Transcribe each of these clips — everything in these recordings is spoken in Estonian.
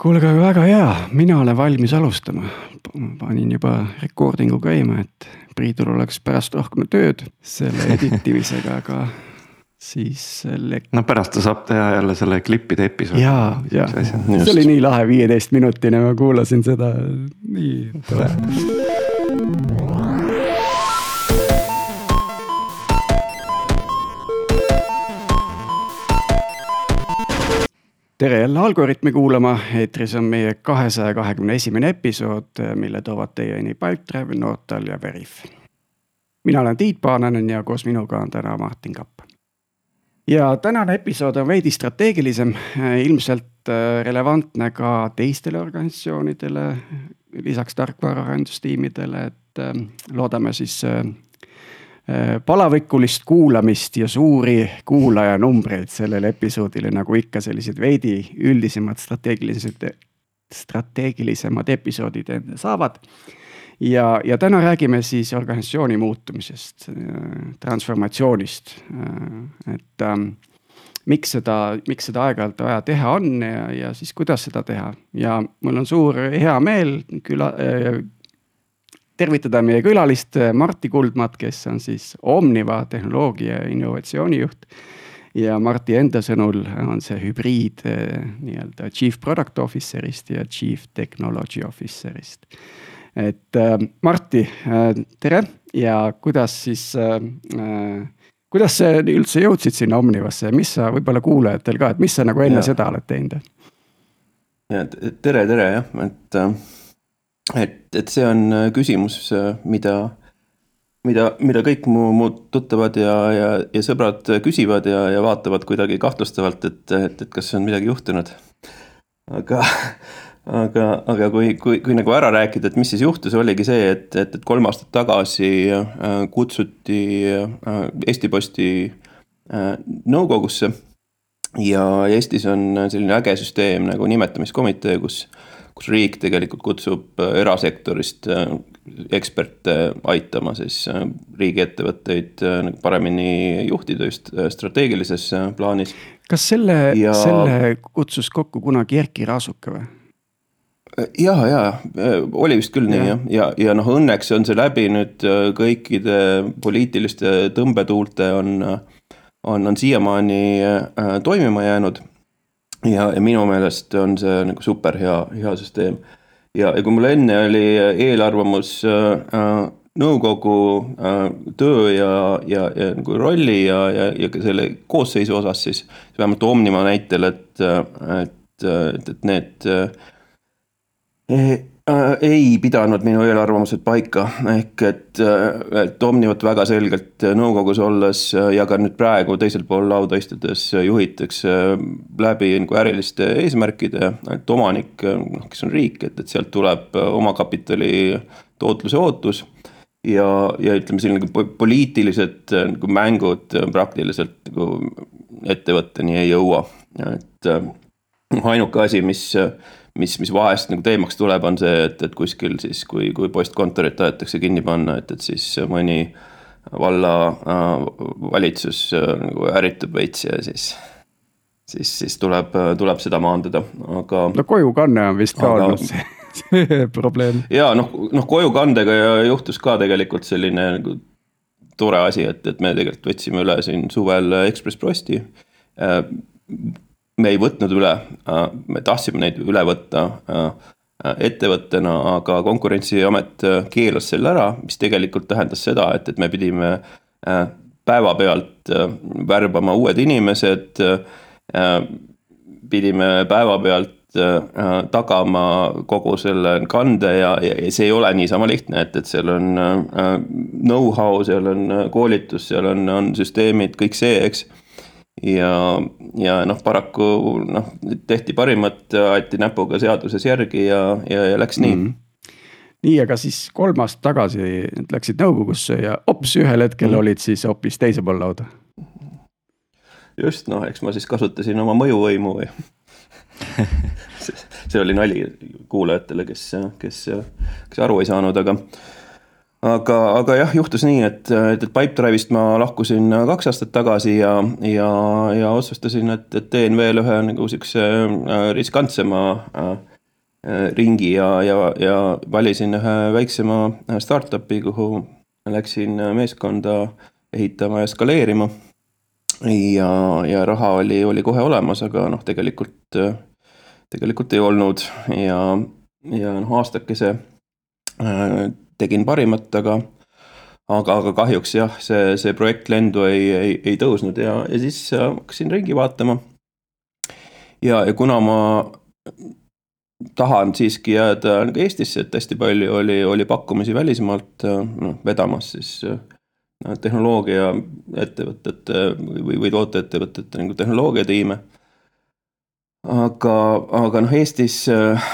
kuulge, väga hea, mina olen valmis alustama. panin juba recording'u käima, et Priidul oleks pärast rohkem tööd selle editimisega, aga siis selle. no pärast ta saab teha jälle selle klippide episoodi. ja, ja see oli nii lahe, viieteistminutine, ma kuulasin seda, nii tore tere jälle Algorütmi kuulama, eetris on meie kahesaja kahekümne esimene episood, mille toovad teieni Pipedrive, Nortal ja Veriff. mina olen Tiit Paananen ja koos minuga on täna Martin Kapp. ja tänane episood on veidi strateegilisem, ilmselt äh, relevantne ka teistele organisatsioonidele, lisaks tarkvaraarendustiimidele, et äh, loodame siis äh, Äh, palavikulist kuulamist ja suuri kuulajanumbreid sellele episoodile, nagu ikka sellised veidi üldisemad strateegilised, strateegilisemad episoodid saavad. ja, ja täna räägime siis organisatsiooni muutumisest, äh, transformatsioonist, äh, et ähm, miks seda, miks seda aeg-ajalt vaja teha on ja, ja siis kuidas seda teha ja mul on suur hea meel küla äh, tervitada meie külalist eh, Martti Kuldmat, kes on siis Omniva tehnoloogia ja innovatsioonijuht. ja Martti enda sõnul on see hübriid eh, nii-öelda chief product officer'ist ja chief technology officer'ist. et äh, Martti äh,, tere ja kuidas siis äh, kuidas sa üldse jõudsid sinna Omnivasse, mis sa võib-olla kuulajatel ka, et mis sa nagu enne ja. seda oled teinud? ja tere, tere jah, et äh et, et see on äh, küsimus, äh, mida, mida, mida kõik mu, mu tuttavad ja, ja, ja sõbrad küsivad ja, ja vaatavad kuidagi kahtlustavalt, et, et, et kas on midagi juhtunud. aga, aga, aga kui, kui, kui nagu ära rääkida, et mis siis juhtus, oligi see, et, et, et kolm aastat tagasi äh, kutsuti Eesti Posti nõukogusse ja Eestis on selline äge süsteem nagu nimetamiskomitee, kus kus riik tegelikult kutsub äh, erasektorist äh, eksperte aitama siis äh, riigiettevõtteid nagu paremini juhtida just strateegilises plaanis. kas selle ja..., selle kutsus kokku kunagi Erkki Raasuke või? ja, ja oli vist küll nii jah, ja, ja, ja noh, õnneks on see läbi nüüd kõikide poliitiliste tõmbetuulte on, on, on siiamaani toimima jäänud ja, ja minu meelest on see nagu super hea, hea süsteem. ja, ja kui mul enne oli eelarvamus äh, nõukogu äh, töö ja, ja, ja nagu rolli ja, ja, ja ka selle koosseisu osas, siis vähemalt Omniva näitel, et, et, et, et need äh, Äh, ei pidanud minu eelarvamused paika, ehk et, äh, et Omnivat väga selgelt nõukogus olles ja ka nüüd praegu teisel pool lauda istudes juhitakse läbi nagu äriliste eesmärkide, et omanik, noh, kes on riik, et, et sealt tuleb omakapitali tootluse ootus. Ja, ja ütleme, selline nagu poliitilised nagu mängud praktiliselt nagu ettevõtteni ei jõua, et ainuke asi, mis mis, mis vahest nagu teemaks tuleb, on see, et, et kuskil siis, kui, kui postkontorit tahetakse kinni panna, et, et siis mõni valla äh, valitsus äh, nagu ärritub veits ja siis siis, siis tuleb, tuleb seda maandada, aga. no kojukanne on vist ka olnud see, see probleem. ja noh, noh kojukandega juhtus ka tegelikult selline nagu tore asi, et, et me tegelikult võtsime üle siin suvel Ekspress Posti äh, me ei võtnud üle, äh, me tahtsime neid üle võtta äh, äh, ettevõttena, aga konkurentsiamet keelas selle ära, mis tegelikult tähendas seda, et, et me pidime päevapealt värbama uued inimesed. pidime päevapealt tagama kogu selle kande ja, ja see ei ole niisama lihtne, et, et seal on know-how, seal on koolitus, seal on, on süsteemid, kõik see, eks ja, ja noh, paraku noh, tehti parimat, aeti näpuga seaduses järgi ja, ja, ja läks nii mm. -hmm nii, aga siis kolm aastat tagasi läksid nõukogusse ja hops, ühel hetkel mm. olid siis hoopis teisel pool lauda. just noh, eks ma siis kasutasin oma mõjuvõimu või see oli nali kuulajatele, kes, kes, kes aru ei saanud, aga aga, aga jah, juhtus nii, et, et, et Pipedrive'ist ma lahkusin kaks aastat tagasi ja, ja, ja otsustasin, et, et teen veel ühe nagu sihukese äh, riskantsema äh, ringi ja, ja, ja valisin ühe väiksema startup'i, kuhu läksin meeskonda ehitama ja skaleerima. ja, ja raha oli, oli kohe olemas, aga noh, tegelikult, tegelikult ei olnud ja, ja noh, aastakese tegin parimat, aga aga, aga kahjuks jah, see, see projekt lendu ei, ei, ei tõusnud ja, ja siis hakkasin ringi vaatama. ja, ja kuna ma tahan siiski jääda nagu Eestisse, et hästi palju oli, oli pakkumisi välismaalt noh, vedamas siis noh, tehnoloogiaettevõtete või, või tooteettevõtete nagu tehnoloogiatiime. aga, aga noh, Eestis äh,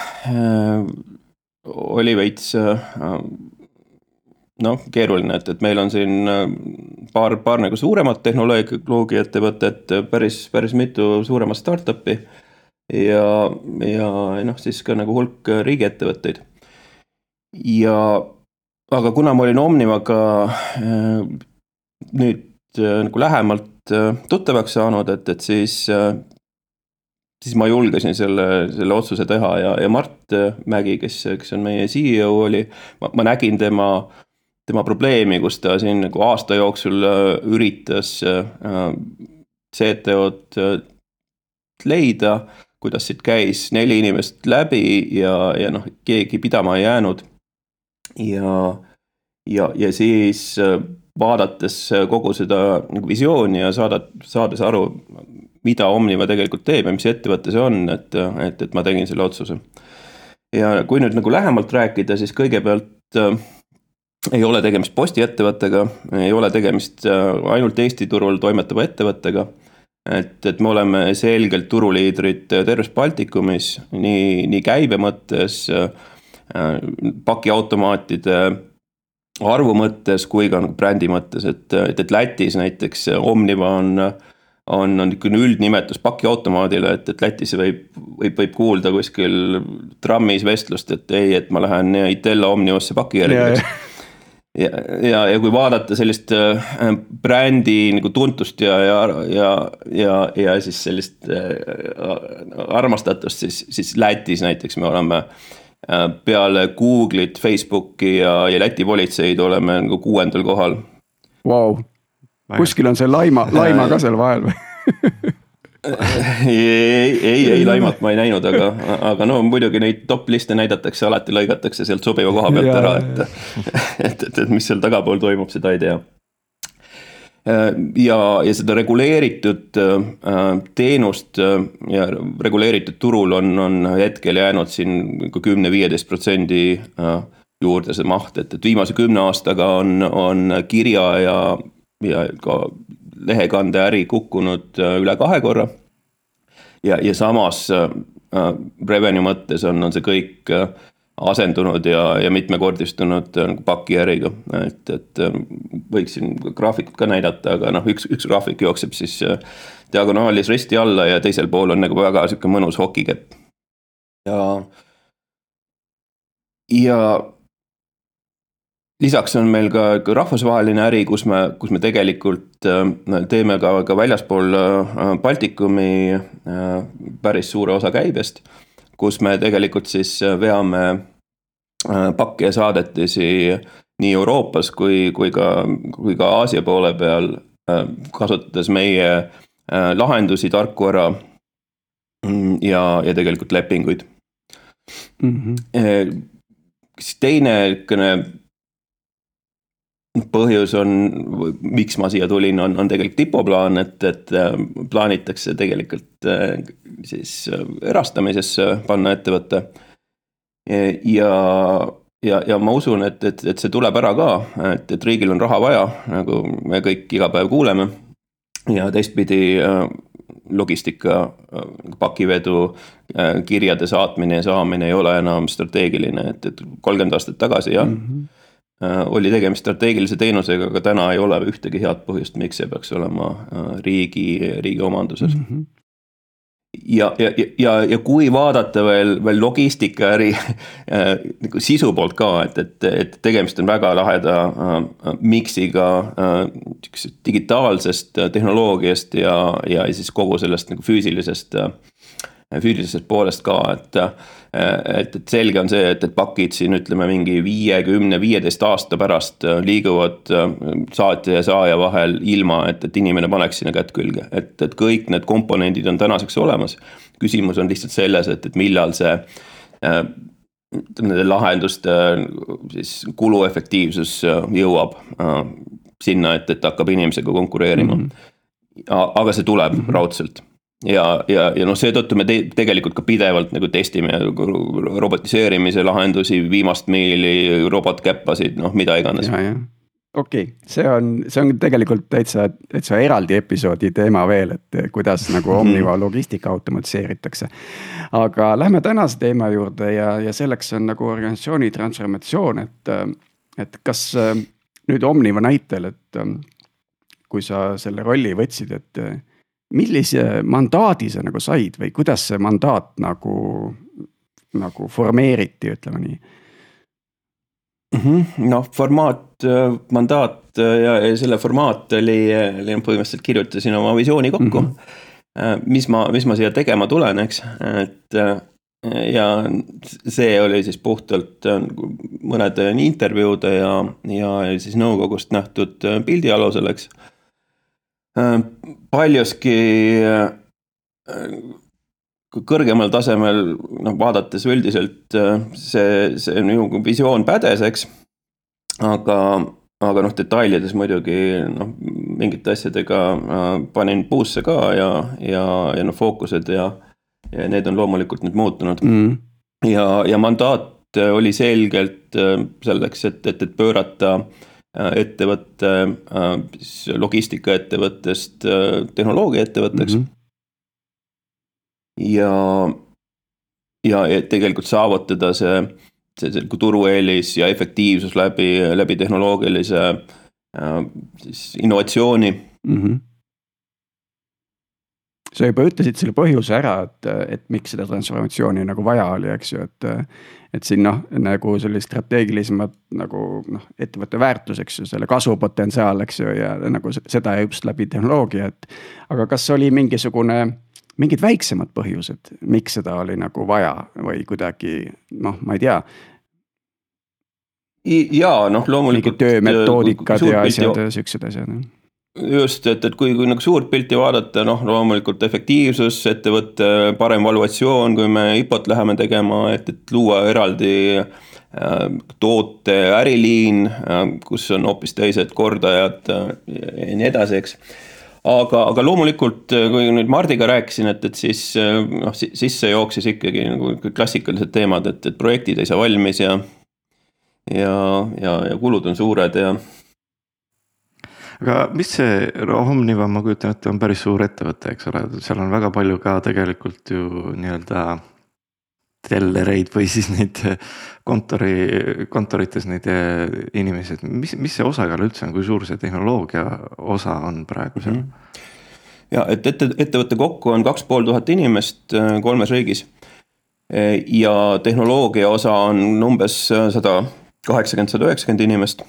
oli veits äh, noh, keeruline, et, et meil on siin äh, paar, paar nagu suuremat tehnoloogiaettevõtet, päris, päris mitu suuremat startup'i. ja, ja noh, siis ka nagu hulk riigiettevõtteid. ja, aga kuna ma olin Omnivaga äh, nüüd äh, nagu lähemalt tuttavaks saanud, et, et siis siis ma julgesin selle, selle otsuse teha ja, ja Mart Mägi, kes, kes on meie CEO oli, ma nägin tema tema probleemi, kus ta siin nagu aasta jooksul äh, üritas äh, CTO-d äh, leida, kuidas siit käis neli inimest läbi ja, ja noh, keegi pidama ei jäänud. ja, ja, ja siis vaadates kogu seda nagu visiooni ja saada, saades aru, mida Omniva tegelikult teeb ja mis ettevõte see on, et, et, et ma tegin selle otsuse. ja kui nüüd nagu lähemalt rääkida, siis kõigepealt ei ole tegemist postiettevõttega, ei ole tegemist äh, ainult Eesti turul toimetava ettevõttega. et, et me oleme selgelt turuliidrid terves Baltikumis nii, nii käibe mõttes, äh, pakiautomaatide arvu mõttes kui ka nagu brändi mõttes, et, et, et Lätis näiteks Omniva on on, on niisugune üldnimetus pakiautomaadile, et, et Lätis võib, võib, võib kuulda kuskil trammis vestlust, et ei, et ma lähen Itella Omnivasse pakijärgi ja, ja, ja kui vaadata sellist äh, brändi nagu tuntust ja, ja, ja, ja, ja siis sellist äh, armastatust, siis, siis Lätis näiteks me oleme äh, peale Google'it, Facebooki ja, ja Läti politseid oleme nagu kuuendal kohal. Vau, kuskil on see laima, laima ka seal vahel või ei, ei, ei laimat ma ei näinud, aga, aga no muidugi neid top liste näidatakse, alati lõigatakse sealt sobiva koha pealt ära, et. et, et, et mis seal tagapool toimub, seda ei tea. ja, ja seda reguleeritud äh, teenust äh, ja reguleeritud turul on, on hetkel jäänud siin kümne-viieteist protsendi äh, juurde see maht, et, et viimase kümne aastaga on, on kirja ja, ja ka lehekandeäri kukkunud äh, üle kahe korra. ja, ja samas äh, äh, revenue mõttes on, on see kõik asendunud ja, ja mitmekordistunud nagu pakiäriga, et, et võiksin graafikut ka näidata, aga noh, üks, üks graafik jookseb siis diagonaalis risti alla ja teisel pool on nagu väga sihuke mõnus hokikepp. ja, ja lisaks on meil ka rahvusvaheline äri, kus me, kus me tegelikult äh, teeme ka, ka väljaspool äh, Baltikumi äh, päris suure osa käibest. kus me tegelikult siis veame pakke ja saadetisi nii Euroopas kui, kui ka, kui ka Aasia poole peal, kasutades meie lahendusi, tarkvara mm, ja, ja tegelikult lepinguid mm. -hmm. siis teine niisugune põhjus on, miks ma siia tulin, on, on tegelikult IPO plaan, et, et äh, plaanitakse tegelikult äh, siis äh, erastamisesse panna ettevõte. ja, ja, ja ma usun, et, et, et see tuleb ära ka, et, et riigil on raha vaja, nagu me kõik iga päev kuuleme. ja teistpidi logistika, pakivedu, kirjade saatmine ja saamine ei ole enam strateegiline, et, et kolmkümmend aastat tagasi jah mm. -hmm oli tegemist strateegilise teenusega, aga täna ei ole ühtegi head põhjust, miks see peaks olema äh, riigi, riigi omanduses mm. -hmm ja, ja, ja, ja kui vaadata veel, veel logistikaäri äh, nagu sisu poolt ka, et, et, et tegemist on väga laheda äh, miks'iga äh, digitaalsest tehnoloogiast ja, ja siis kogu sellest nagu füüsilisest äh,, füüsilisest poolest ka, et et, et selge on see, et, et pakid siin ütleme mingi viie, kümne, viieteist aasta pärast liiguvad saatja ja saaja vahel ilma, et, et inimene paneks sinna kätt külge, et, et kõik need komponendid on tänaseks olemas. küsimus on lihtsalt selles, et, et millal see nende lahenduste siis kuluefektiivsus jõuab sinna, et, et hakkab inimesega konkureerima mm. -hmm. aga see tuleb mm -hmm. raudselt ja, ja, ja noh, seetõttu me te tegelikult ka pidevalt nagu testime robotiseerimise lahendusi, viimast miili, robotkäppasid, noh, mida iganes okei okay., see on, see on tegelikult täitsa, täitsa eraldi episoodi teema veel, et kuidas nagu mhm. Omniva logistika automatiseeritakse. aga lähme tänase teema juurde ja, ja selleks on nagu organisatsiooni transformatsioon, et, et kas nüüd Omniva näitel, et kui sa selle rolli võtsid, et millise mandaadi sa nagu said või kuidas see mandaat nagu, nagu formeeriti, ütleme nii mm -hmm.? noh, formaat, äh, mandaat äh, ja, ja selle formaat oli, oli põhimõtteliselt kirjutasin oma visiooni kokku mm. -hmm. mis ma, mis ma siia tegema tulen, eks, et ja see oli siis puhtalt mõnede intervjuude ja, ja siis nõukogust nähtud äh, pildi alusel, eks. Äh, paljuski kõrgemal tasemel, noh vaadates üldiselt see, see minu visioon pädes, eks. aga, aga noh, detailides muidugi noh, mingite asjadega panin puusse ka ja, ja, ja noh, fookused ja ja need on loomulikult nüüd muutunud mm.. ja, ja mandaat oli selgelt äh, selleks, et, et, et pöörata äh, ettevõtte, siis äh, logistikaettevõttest tehnoloogiaettevõtteks mm. -hmm. ja, ja tegelikult saavutada see, see, see turueelis ja efektiivsus läbi, läbi tehnoloogilise siis innovatsiooni mm. -hmm sa juba ütlesid selle põhjuse ära, et, et miks seda transformatsiooni nagu vaja oli, eks ju, et. et siin noh, nagu sellist strateegilisemat nagu noh, ettevõtte väärtus, eks ju, selle kasvupotentsiaal, eks ju, ja nagu seda just läbi tehnoloogia, et. aga kas oli mingisugune, mingid väiksemad põhjused, miks seda oli nagu vaja või kuidagi noh, ma ei tea ja noh, loomulikult. töömetoodikad ja asjad, siuksed asjad just, et, et kui, kui nagu suurt pilti vaadata, noh, loomulikult efektiivsus, ettevõtte parem valuatsioon, kui me IPO-t läheme tegema, et, et luua eraldi äh, toote äriliin äh,, kus on hoopis teised kordajad äh, ja nii edasi, eks aga, aga loomulikult, kui nüüd Mardiga rääkisin, et, et siis noh, sisse jooksis ikkagi nagu klassikalised teemad, et, et projektid ei saa valmis ja. ja, ja, ja kulud on suured ja aga mis see Omniva, ma kujutan ette, on päris suur ettevõte, eks ole, seal on väga palju ka tegelikult ju nii-öelda. tellereid või siis neid kontori, kontorites neid inimesi, et mis, mis see osakaal üldse on, kui suur see tehnoloogia osa on praegu seal mm? -hmm. ja et ette, ettevõte kokku on kaks pool tuhat inimest eh, kolmes riigis. Eh, ja tehnoloogia osa on umbes sada kaheksakümmend, sada üheksakümmend inimest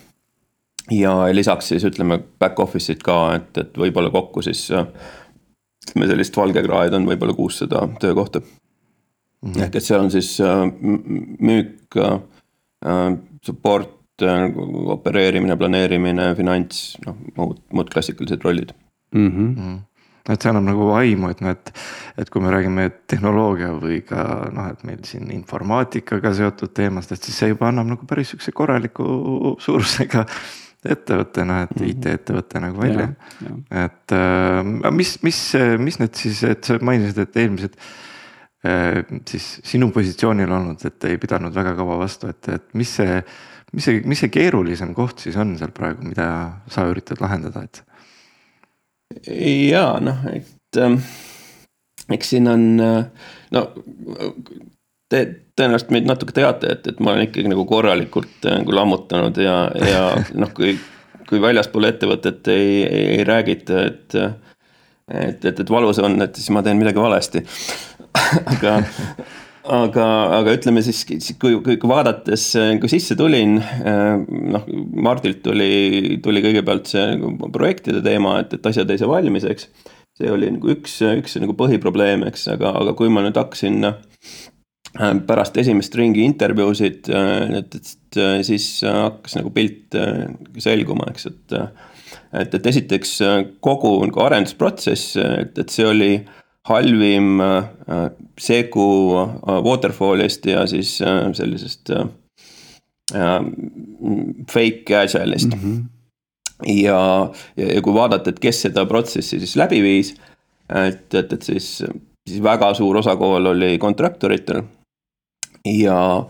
ja lisaks siis ütleme back office'id ka, et, et võib-olla kokku siis ütleme sellist valgekraed on võib-olla kuussada töökohta mm. -hmm. ehk et seal on siis äh, müük, äh, support, äh, opereerimine, planeerimine, finants, noh muud, muud klassikalised rollid mm. -hmm et see annab nagu aimu, et noh, et, et kui me räägime tehnoloogia või ka noh, et meil siin informaatikaga seotud teemast, et siis see juba annab nagu päris sihukese korraliku suurusega ettevõte, noh et mhm. IT-ettevõte nagu välja. et äh, mis, mis, mis need siis, et sa mainisid, et eelmised äh, siis sinu positsioonil olnud, et ei pidanud väga kaua vastu, et, et mis see. mis see, mis see keerulisem koht siis on seal praegu, mida sa üritad lahendada, et? ja noh, et ähm, eks siin on äh, no te tõenäoliselt meid natuke teate, et, et ma olen ikkagi nagu korralikult äh, nagu lammutanud ja, ja noh, kui, kui väljaspool ettevõtet ei, ei, ei räägita, et. et, et, et valus on, et siis ma teen midagi valesti aga, aga, aga ütleme siis, kui, kui, kui vaadates, kui sisse tulin, äh, noh, Mardilt tuli, tuli kõigepealt see nagu projektide teema, et, et asjad ei saa valmis, eks. see oli nagu üks, üks nagu põhiprobleem, eks, aga, aga kui ma nüüd hakkasin pärast esimest ringi intervjuusid, et, et siis hakkas nagu pilt selguma, eks, et. et, et esiteks kogu nagu arendusprotsess, et, et see oli halvim segu waterfall'ist ja siis sellisest fake agile'ist mm. -hmm ja, ja, ja kui vaadata, et kes seda protsessi siis läbi viis, et, et, et siis, siis väga suur osakaal oli kontraktoritel. Ja,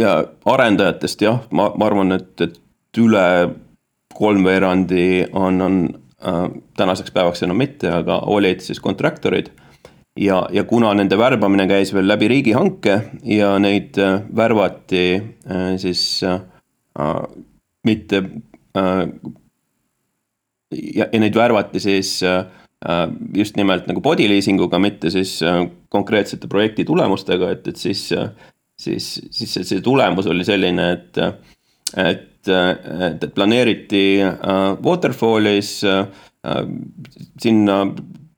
ja arendajatest jah, ma, ma arvan, et, et üle kolmveerandi on, on äh, tänaseks päevaks enam mitte, aga olid siis kontraktorid. ja, ja kuna nende värbamine käis veel läbi riigihanke ja neid äh, värvati äh, siis äh, mitte Äh, ja, neid värvati siis äh, just nimelt nagu body leasing uga, mitte siis konkreetsete projekti tulemustega, et, et siis, siis, siis see, see tulemus oli selline, et, et, et, planeeriti waterfall'is, sinna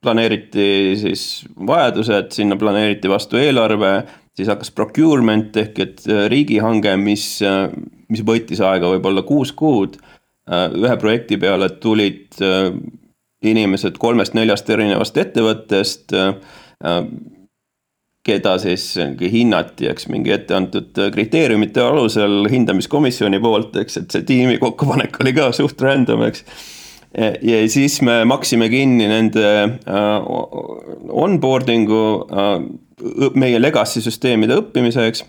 planeeriti siis vajadused, sinna planeeriti vastu eelarve, siis hakkas procurement ehk et riigihange, mis, mis võttis aega võib-olla kuus kuud Äh, ühe projekti peale tulid äh, inimesed kolmest-neljast erinevast ettevõttest, äh, keda siis hinnati, eks mingi etteantud kriteeriumite alusel hindamiskomisjoni poolt, eks, et see tiimi kokkupanek oli ka suht random, eks. ja siis me maksime kinni nende onboarding'u meie legacy süsteemide õppimiseks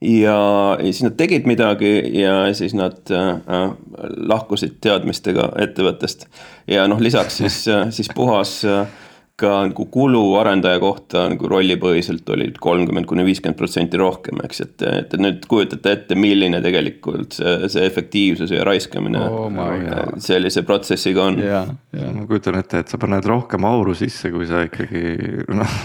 ja, ja siis nad tegid midagi ja siis nad äh, lahkusid teadmistega ettevõttest. ja noh, lisaks siis, äh, siis puhas äh, ka nagu kulu arendaja kohta nagu rollipõhiselt oli kolmkümmend kuni viiskümmend protsenti rohkem, eks, et, et nüüd kujutate ette, milline tegelikult see, see efektiivsus ja raiskamine oh sellise protsessiga on yeah,. Yeah. ma kujutan ette, et sa paned rohkem auru sisse, kui sa ikkagi noh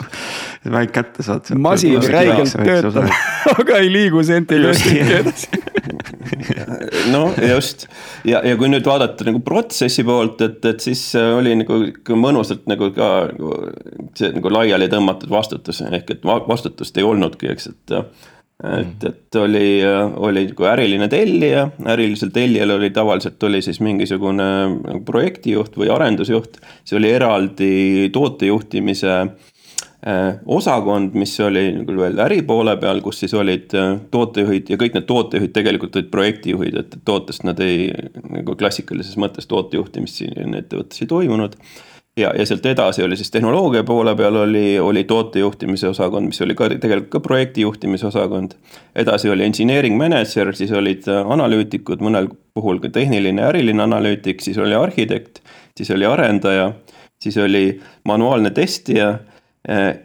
väike kätte saad. masin räigelt töötab, aga ei liigu sentimeetrit edasi no just. Ja, ja kui nüüd vaadata nagu protsessi poolt, et, et siis oli nagu mõnusalt nagu ka nagu see nagu laiali tõmmatud vastutus ehk et vastutust ei olnudki, eks, et. et, et oli, oli nagu äriline tellija, ärilisel tellijal oli tavaliselt oli siis mingisugune nagu projektijuht või arendusjuht, see oli eraldi tootejuhtimise Äh, osakond, mis oli nagu veel äri poole peal, kus siis olid äh, tootejuhid ja kõik need tootejuhid tegelikult olid projektijuhid, et tootest nad ei, nagu klassikalises mõttes tootejuhtimist siin ettevõttes ei toimunud. ja, ja sealt edasi oli siis tehnoloogia poole peal oli, oli tootejuhtimise osakond, mis oli ka tegelikult ka projektijuhtimise osakond. edasi oli engineering manager, siis olid äh, analüütikud, mõnel puhul ka tehniline ja äriline analüütik, siis oli arhitekt, siis oli arendaja, siis oli manuaalne testija Äh,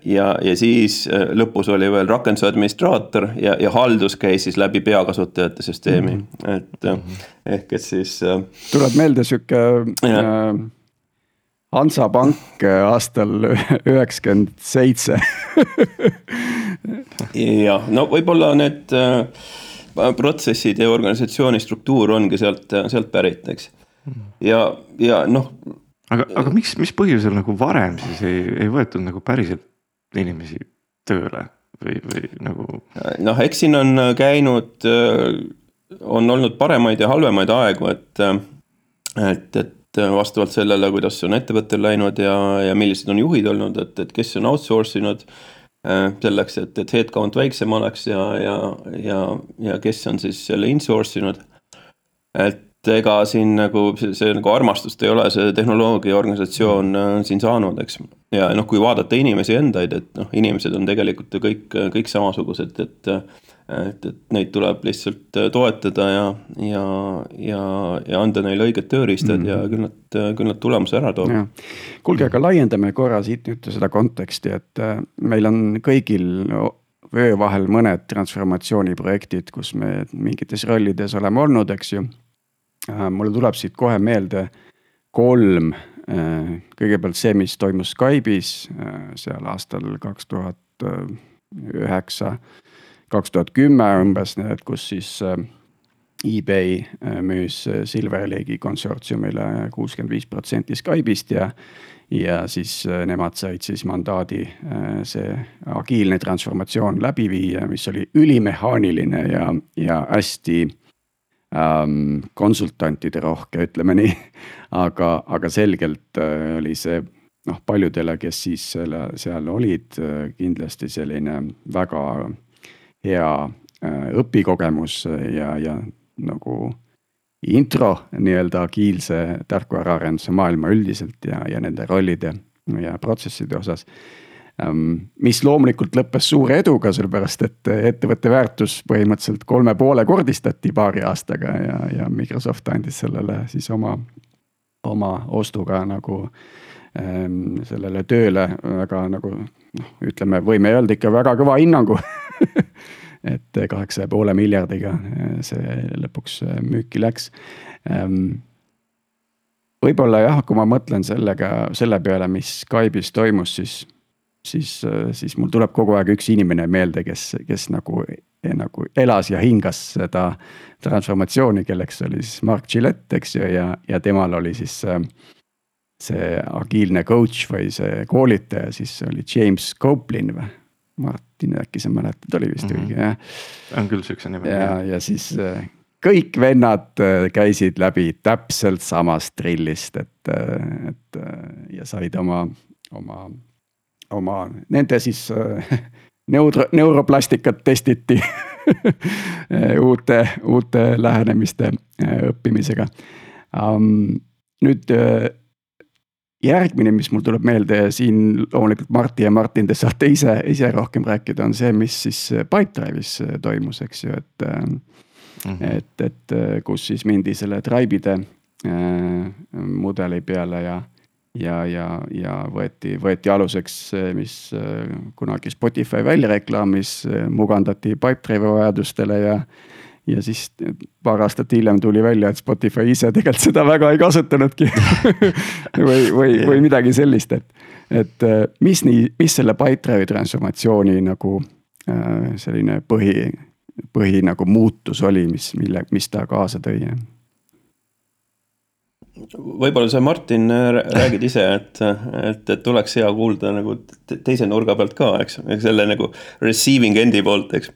ja, ja siis äh, lõpus oli veel rakenduse administraator ja, ja haldus käis siis läbi peakasutajate süsteemi mm, -hmm. et mm -hmm. ehk et siis. tuleb meelde sihuke äh, Hansapank aastal üheksakümmend seitse. jah, no võib-olla need äh, protsessid ja organisatsiooni struktuur ongi sealt, sealt pärit, eks. Mhm. ja, ja noh aga, aga miks, mis põhjusel nagu varem siis ei, ei võetud nagu päriselt inimesi tööle või, või nagu? noh, eks siin on käinud, on olnud paremaid ja halvemaid aegu, et, et, et vastavalt sellele, kuidas on ettevõttel läinud ja, ja millised on juhid olnud, et, et kes on outsource inud selleks, et, et headcount väiksem oleks ja, ja, ja, ja kes on siis selle insource inud. et ega siin nagu see, see nagu armastust ei ole see tehnoloogia organisatsioon äh, siin saanud, eks. ja noh, kui vaadata inimesi endaid, et noh, inimesed on tegelikult ju kõik, kõik samasugused, et. et, et neid tuleb lihtsalt toetada ja, ja, ja, ja anda neile õiged tööriistad mm -hmm. ja küll nad, küll nad tulemuse ära toovad. kuulge, aga laiendame korra siit nüüd seda konteksti, et äh, meil on kõigil öö vahel mõned transformatsiooniprojektid, kus me mingites rollides oleme olnud, eks ju Äh, mulle tuleb siit kohe meelde kolm, äh, kõigepealt see, mis toimus Skype'is äh, seal aastal kaks tuhat üheksa, kaks tuhat kümme umbes, kus siis eBay müüs Silver Lake'i konsortsiumile kuuskümmend viis protsenti Skype'ist ja ja siis nemad said siis mandaadi see agiilne transformatsioon läbi viia, mis oli ülimehaaniline ja, ja hästi ähm, konsultantide rohke, ütleme nii. aga, aga selgelt äh, oli see noh, paljudele, kes siis selle, seal olid, äh, kindlasti selline väga hea äh, õpikogemus ja, ja nagu intro nii-öelda agiilse tarkvaraarenduse maailma üldiselt ja, ja nende rollide ja protsesside osas mis loomulikult lõppes suure eduga, sellepärast et ettevõtte väärtus põhimõtteliselt kolme poole kordistati paari aastaga ja, ja Microsoft andis sellele siis oma, oma ostuga nagu ähm, sellele tööle väga nagu noh, ütleme, võime öelda ikka väga kõva hinnangu. Et kaheksa ja poole miljardiga see lõpuks müüki läks. Ähm, võib-olla jah, kui ma mõtlen sellega, selle peale, mis Skype'is toimus, siis siis, siis mul tuleb kogu aeg üks inimene meelde, kes, kes nagu, nagu elas ja hingas seda transformatsiooni, kelleks oli siis Mark Gillette, eks ju, ja, ja temal oli siis see, see agiilne coach või see koolitaja, siis oli James Coplin või? Martin, äkki sa mäletad, oli vist mm -hmm. õige jah. on küll siukse nime. ja, ja siis äh, kõik vennad äh, käisid läbi täpselt samast drillist, et, äh, et ja said oma, oma oma, nende siis äh, neuro, neuroplastikat testiti uute, uute lähenemiste äh, õppimisega um,. nüüd äh, järgmine, mis mul tuleb meelde ja siin loomulikult Martti ja Martin, te saate ise, ise rohkem rääkida, on see, mis siis Pipedrive'is toimus, eks ju, et mm. -hmm. et, et kus siis mindi selle Tribe'ide äh, mudeli peale ja ja, ja, ja võeti, võeti aluseks see, mis äh, kunagi Spotify välja reklaamis, äh, mugandati Pipedrive'i vajadustele ja. ja siis paar aastat hiljem tuli välja, et Spotify ise tegelikult seda väga ei kasutanudki või, või, või midagi sellist, et, et äh, mis nii, mis selle Pipedrive'i transformatsiooni nagu selline põhi, põhi nagu muutus oli, mis, mille, mis ta kaasa tõi võib-olla sa, Martin, räägid ise, et, et, et oleks hea kuulda nagu teise nurga pealt ka, eks, selle nagu receiving end'i poolt, eks.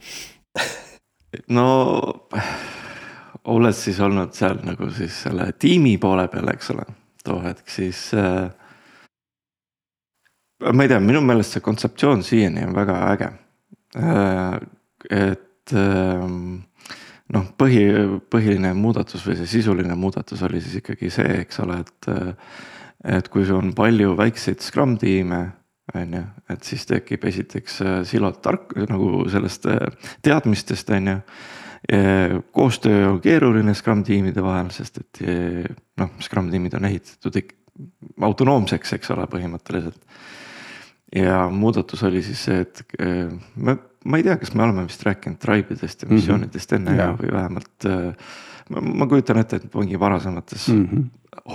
no oled siis olnud seal nagu siis selle tiimi poole peal, eks ole, too hetk siis äh,. ma ei tea, minu meelest see kontseptsioon siiani on väga äge äh,. et äh, noh, põhi, põhiline muudatus või see sisuline muudatus oli siis ikkagi see, eks ole, et. et kui sul on palju väikseid Scrum tiime, on ju, et siis tekib esiteks äh, silod tark nagu sellest äh, teadmistest, on ju. koostöö on keeruline Scrum tiimide vahel, sest et noh, Scrum tiimid on ehitatud autonoomseks, eks ole, põhimõtteliselt ja muudatus oli siis see, et äh, me ma ei tea, kas me oleme vist rääkinud tribe idest ja mhm. missioonidest enne mm -hmm. või vähemalt äh, ma, kujutan ette, et mingi varasemates mm -hmm.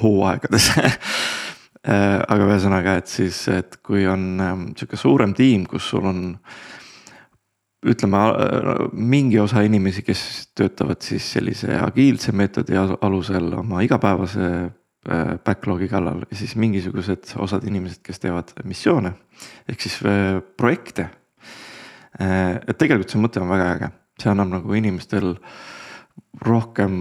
hooaegades äh, aga ühesõnaga, et siis, et kui on ähm, sihuke suurem tiim, kus sul on ütleme äh, mingi osa inimesi, kes töötavad siis sellise agiilse meetodi alusel oma igapäevase backlog'i kallal ja siis mingisugused osad inimesed, kes teevad missioone ehk siis projekte et tegelikult see mõte on väga äge, see annab nagu inimestel rohkem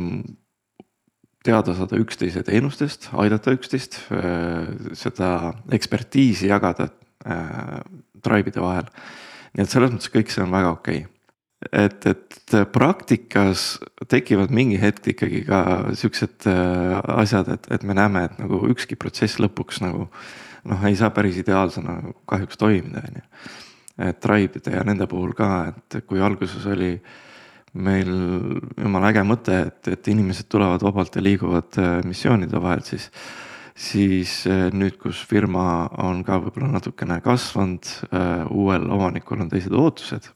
teada saada üksteise teenustest, aidata üksteist, äh, seda ekspertiisi jagada äh, tribe'ide vahel. nii et selles mõttes kõik see on väga okei okay. et, et praktikas tekivad mingi hetk ikkagi ka siuksed asjad, et, et me näeme, et nagu ükski protsess lõpuks nagu noh, ei saa päris ideaalsena kahjuks toimida, on ju Tribe'ide ja nende puhul ka, et kui alguses oli meil jumala äge mõte, et, et inimesed tulevad vabalt ja liiguvad äh, missioonide vahel, siis. siis äh, nüüd, kus firma on ka võib-olla natukene kasvanud, uuel omanikul on teised ootused.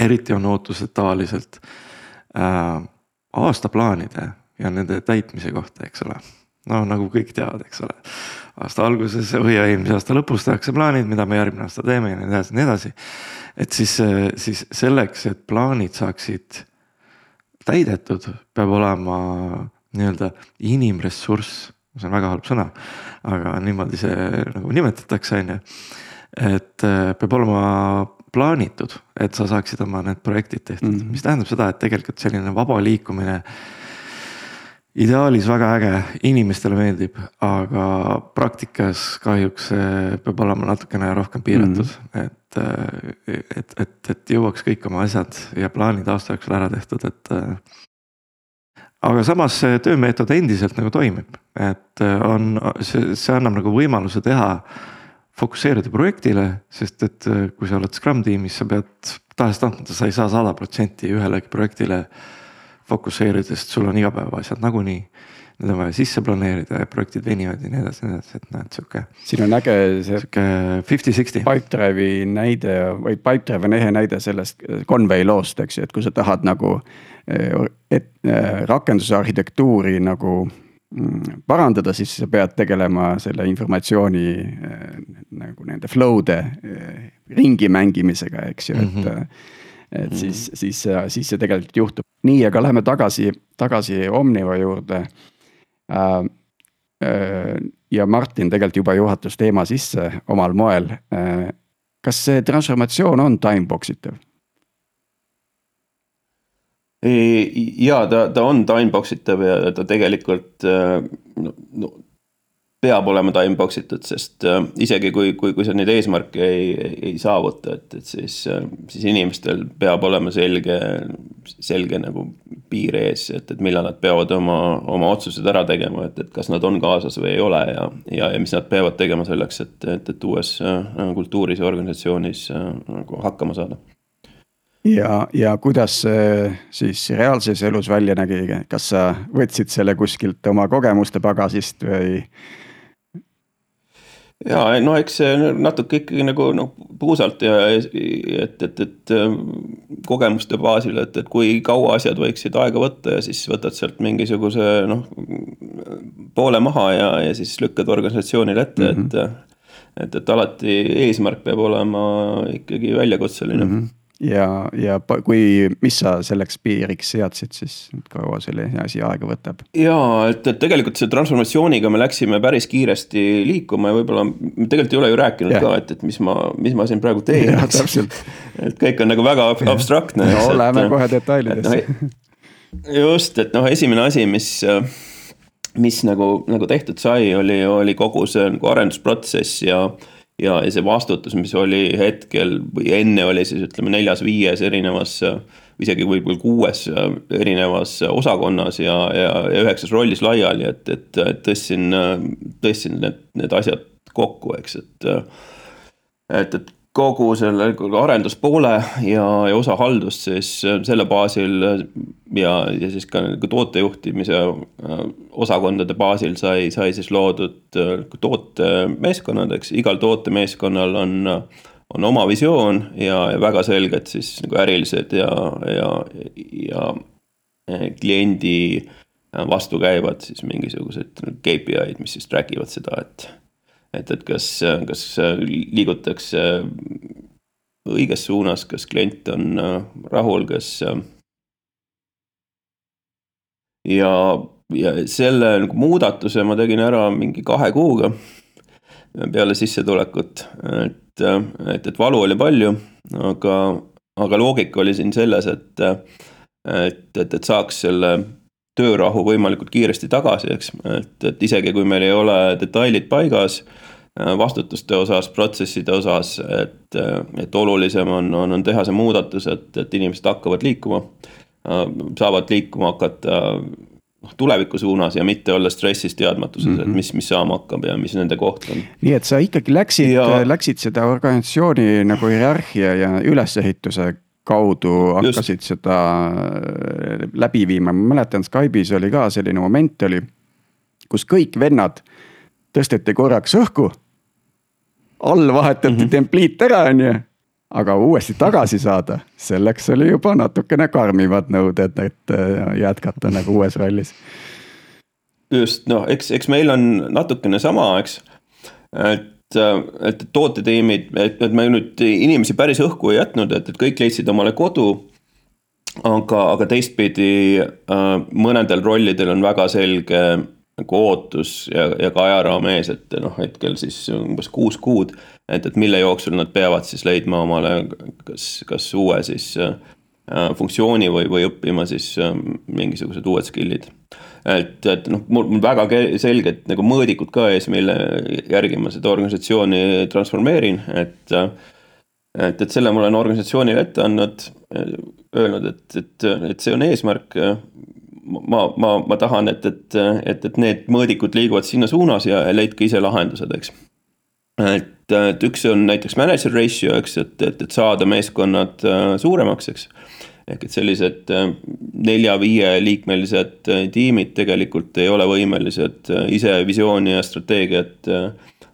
eriti on ootused tavaliselt äh, aastaplaanide ja nende täitmise kohta, eks ole no nagu kõik teavad, eks ole. aasta alguses või eelmise aasta lõpus tehakse plaanid, mida me järgmine aasta teeme ja nii edasi ja nii edasi. et siis, siis selleks, et plaanid saaksid täidetud, peab olema nii-öelda inimressurss, see on väga halb sõna, aga niimoodi see nagu nimetatakse, on ju. et äh, peab olema plaanitud, et sa saaksid oma need projektid tehtud mm, -hmm. mis tähendab seda, et tegelikult selline vaba liikumine ideaalis väga äge, inimestele meeldib, aga praktikas kahjuks peab olema natukene rohkem piiratud mm, -hmm. et, et, et, et jõuaks kõik oma asjad ja plaanid aasta jooksul ära tehtud, et. aga samas see töömeetod endiselt nagu toimib, et on, see, see annab nagu võimaluse teha. fokusseerida projektile, sest et kui sa oled Scrum tiimis, sa pead tahes-tahtmata, sa ei saa sada protsenti ühelegi projektile fokusseerida, sest sul on igapäevaasjad nagunii. Need on vaja sisse planeerida ja projektid venivad ja nii edasi, nii edasi, et et sihuke. siin on äge see. sihuke fifty-sixty. Pipedrive'i näide või Pipedrive on ehe näide sellest Conway loost, eks ju, et kui sa tahad nagu. et rakenduse arhitektuuri nagu mm, parandada, siis sa pead tegelema selle informatsiooni nagu nende flow'de ringi mängimisega, eks ju, et mm. -hmm et mm. siis, siis, siis see tegelikult juhtub. nii, aga läheme tagasi, tagasi Omniva juurde äh,. Äh, ja Martin tegelikult juba juhatas teema sisse omal moel äh,. kas see transformatsioon on timebox itav? ja ta, ta on timebox itav ja ta tegelikult äh, no, peab olema timebox itud, sest äh, isegi kui, kui, kui sa neid eesmärke ei, ei saavuta, et, et siis äh,, siis inimestel peab olema selge, selge nagu piir ees, et, et millal nad peavad oma, oma otsused ära tegema, et, et kas nad on kaasas või ei ole ja, ja, ja mis nad peavad tegema selleks, et, et, et uues äh, kultuuris ja organisatsioonis nagu hakkama saada. Ja, ja kuidas see siis reaalses elus välja nägi, kas sa võtsid selle kuskilt oma kogemuste pagasist või ja no eks see natuke ikkagi nagu noh, puusalt ja et, et, et ähm, kogemuste baasil, et, et kui kaua asjad võiksid aega võtta ja siis võtad sealt mingisuguse noh. poole maha ja, ja siis lükkad organisatsioonile ette mm, -hmm. et. et, et alati eesmärk peab olema ikkagi väljakutseline mm. -hmm ja, ja kui, mis sa selleks piiriks seadsid siis, kaua selline asi aega võtab? ja et, et tegelikult see transformatsiooniga me läksime päris kiiresti liikuma ja võib-olla me tegelikult ei ole ju rääkinud yeah. ka, et, et mis ma, mis ma siin praegu teen. et kõik on nagu väga abstraktne. no lähme kohe detailidesse. No, just, et noh, esimene asi, mis mis nagu, nagu tehtud sai, oli, oli kogu see nagu arendusprotsess ja ja, ja see vastutus, mis oli hetkel või enne oli siis ütleme neljas-viies erinevas isegi võib-olla kuues erinevas osakonnas ja, ja, ja üheksas rollis laiali, et, et tõstsin, tõstsin need, need asjad kokku, eks, et. et, et kogu selle arenduspoole ja, ja osa haldust siis selle baasil ja, ja siis ka nagu tootejuhtimise äh, osakondade baasil sai, sai siis loodud äh, tootemeeskonnad, eks. Igal tootemeeskonnal on, on oma visioon ja, ja väga selged siis nagu ärilised ja, ja, ja äh, kliendi vastukäivad siis mingisugused KPI-d, mis siis track ivad seda, et et, et kas, kas liigutakse õiges suunas, kas klient on äh, rahul, kas. Äh, ja, ja selle nagu muudatuse ma tegin ära mingi kahe kuuga peale sissetulekut, et, et, et valu oli palju, aga, aga loogika oli siin selles, et, et, et, et saaks selle töörahu võimalikult kiiresti tagasi, eks, et, et isegi kui meil ei ole detailid paigas äh, vastutuste osas, protsesside osas, et, et olulisem on, on, on teha see muudatus, et, et inimesed hakkavad liikuma. Äh, saavad liikuma hakata noh, tuleviku suunas ja mitte olla stressis teadmatuses mm, -hmm. et mhm. mis, mis saama hakkab ja mis nende koht on. nii et sa ikkagi läksid ja..., läksid seda organisatsiooni nagu hierarhia ja ülesehituse kaudu hakkasid Just. seda äh, läbi viima, ma mäletan Skype'is oli ka selline moment oli. kus kõik vennad tõsteti korraks õhku. all vahetati mm -hmm. templiit ära, on ju. aga uuesti tagasi saada, selleks oli juba natukene karmimad nõuded, et äh, jätkata nagu uues rollis. just noh, eks, eks meil on natukene sama, eks. et et, et tootetiimid, et, et me nüüd inimesi päris õhku ei jätnud, et, et kõik leidsid omale kodu. aga, aga teistpidi mõnedel rollidel on väga selge nagu ootus ja, ja ka ajaraam ees, et noh, hetkel siis umbes kuus kuud. et, et mille jooksul nad peavad siis leidma omale kas, kas uue siis äh, funktsiooni või, või õppima siis äh, mingisugused uued skill'id. et, et noh, mul, mul väga selged nagu mõõdikud ka ees, mille järgi ma seda organisatsiooni transformeerin, et äh, et, et selle ma olen organisatsioonile ette andnud, öelnud, et, et, et see on eesmärk ma, ma, ma tahan, et, et, et, et need mõõdikud liiguvad sinna suunas ja leidke ise lahendused, eks. et, et üks on näiteks manager ratio, eks, et, et, et saada meeskonnad äh, suuremaks, eks. Ehk et sellised äh, nelja-viieliikmelised äh, tiimid tegelikult ei ole võimelised ise visiooni ja strateegiat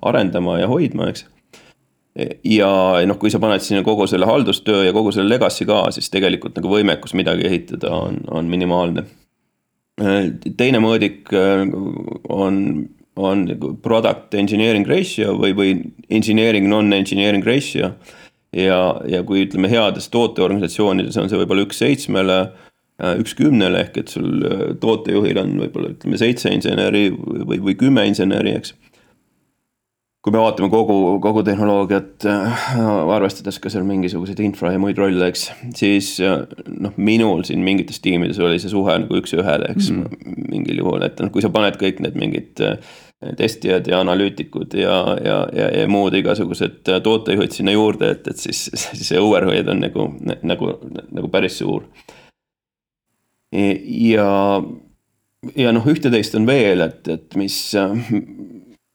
arendama ja hoidma, eks ja noh, kui sa paned sinna kogu selle haldustöö ja kogu selle legacy ka, siis tegelikult nagu võimekus midagi ehitada on, on minimaalne teine mõõdik äh, on, on product engineering ratio või, või engineering non-engineering ratio. Ja, ja kui ütleme heades tooteorganisatsioonides on see võib-olla üks seitsmele, äh, üks kümnele ehk et sul äh, tootejuhil on võib-olla ütleme seitse inseneri või, või kümme inseneri, eks kui me vaatame kogu, kogu tehnoloogiat, äh, arvestades ka seal mingisuguseid infra ja muid rolle, eks. siis äh, noh, minul siin mingites tiimides oli see suhe nagu üks ühele, eks mm. -hmm. mingil juhul, et noh, kui sa paned kõik need mingid äh, testijad ja analüütikud ja, ja, ja, ja muud igasugused tootejuhid sinna juurde, et, et siis, siis see overhead on nagu, nagu, nagu päris suur. ja, ja noh, ühte-teist on veel, et, et mis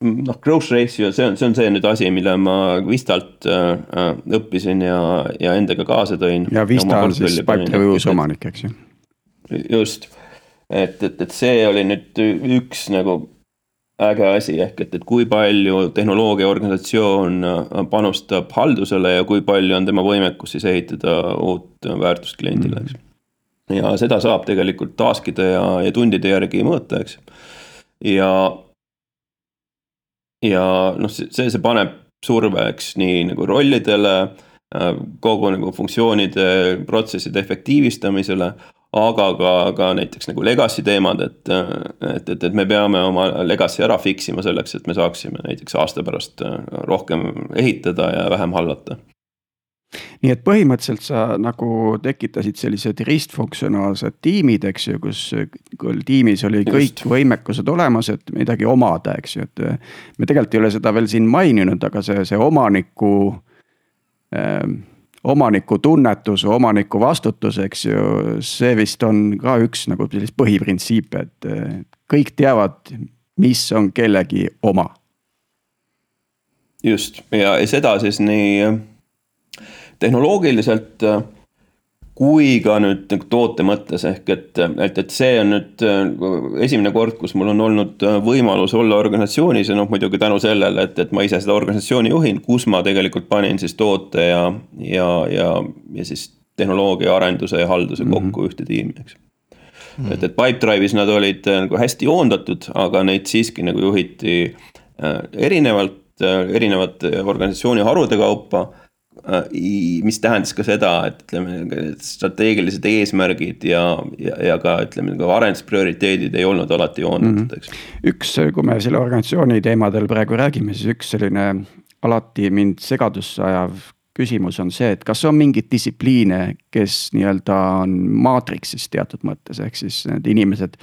noh, growth ratio, see on, see on see nüüd asi, mille ma Vistalt äh, äh, õppisin ja, ja endaga kaasa tõin. ja Vista on siis Pipedrive'is omanik, eks ju. just, et, et, et see oli nüüd üks nagu äge asi, ehk et, et kui palju tehnoloogiaorganisatsioon äh, panustab haldusele ja kui palju on tema võimekus siis ehitada uut väärtust kliendile, eks. ja seda saab tegelikult task'ide ja, ja tundide järgi mõõta, eks. ja ja noh, see, see paneb surve, eks, nii nagu rollidele, äh, kogu nagu funktsioonide, protsesside efektiivistamisele, aga ka, ka näiteks nagu legacy teemad, et, et, et, et me peame oma legacy ära fix ima selleks, et me saaksime näiteks aasta pärast äh, rohkem ehitada ja vähem hallata nii et põhimõtteliselt sa nagu tekitasid sellised ristfunktsionaalsed tiimid, eks ju, kus tiimis oli kõik Just. võimekused olemas, et midagi omada, eks ju, et. me tegelikult ei ole seda veel siin maininud, aga see, see omaniku äh,, omaniku tunnetus, omaniku vastutus, eks ju, see vist on ka üks nagu sellist põhiprintsiipe, et kõik teavad, mis on kellegi oma. just ja seda siis nii tehnoloogiliselt äh, kui ka nüüd nagu toote mõttes ehk et, et, et see on nüüd äh, esimene kord, kus mul on olnud äh, võimalus olla organisatsioonis ja noh, muidugi tänu sellele, et, et ma ise seda organisatsiooni juhin, kus ma tegelikult panin siis toote ja, ja, ja, ja siis tehnoloogia arenduse ja halduse mm -hmm. kokku ühte tiimi, eks mm. -hmm. et, et Pipedrive'is nad olid nagu hästi joondatud, aga neid siiski nagu juhiti erinevalt, erinevate organisatsiooni harude kaupa mis tähendas ka seda, et ütleme, strateegilised eesmärgid ja, ja, ja ka ütleme, ka arendusprioriteedid ei olnud alati joondatud, eks mm. -hmm. üks, kui me selle organisatsiooni teemadel praegu räägime, siis üks selline alati mind segadusse ajav küsimus on see, et kas on mingeid distsipliine, kes nii-öelda on maatriksis teatud mõttes, ehk siis need inimesed.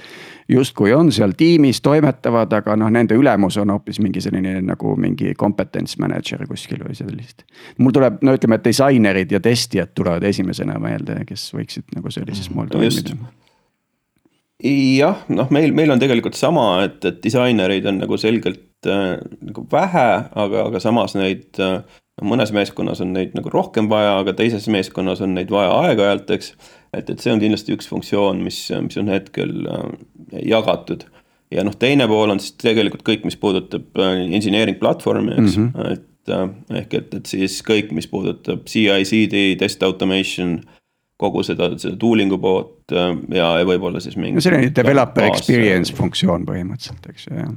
justkui on seal tiimis, toimetavad, aga noh, nende ülemus on hoopis mingi selline nagu mingi competence manager kuskil või sellist. mul tuleb, no ütleme, et disainerid ja testijad tulevad esimesena meelde, kes võiksid nagu sellises moel toimida jah, noh, meil, meil on tegelikult sama, et, et disainereid on nagu selgelt nagu vähe, aga, aga samas neid äh, noh, mõnes meeskonnas on neid nagu rohkem vaja, aga teises meeskonnas on neid vaja aeg-ajalt, eks. et, et see on kindlasti üks funktsioon, mis, mis on hetkel äh, jagatud. ja noh, teine pool on siis tegelikult kõik, mis puudutab äh, engineering platvormi, eks mm, -hmm. et äh, ehk et, et siis kõik, mis puudutab CI-CD, test automation kogu seda, seda tooling'u poolt äh, ja, ja võib-olla siis mingi. no selline developer experience funktsioon põhimõtteliselt, eks ju, jah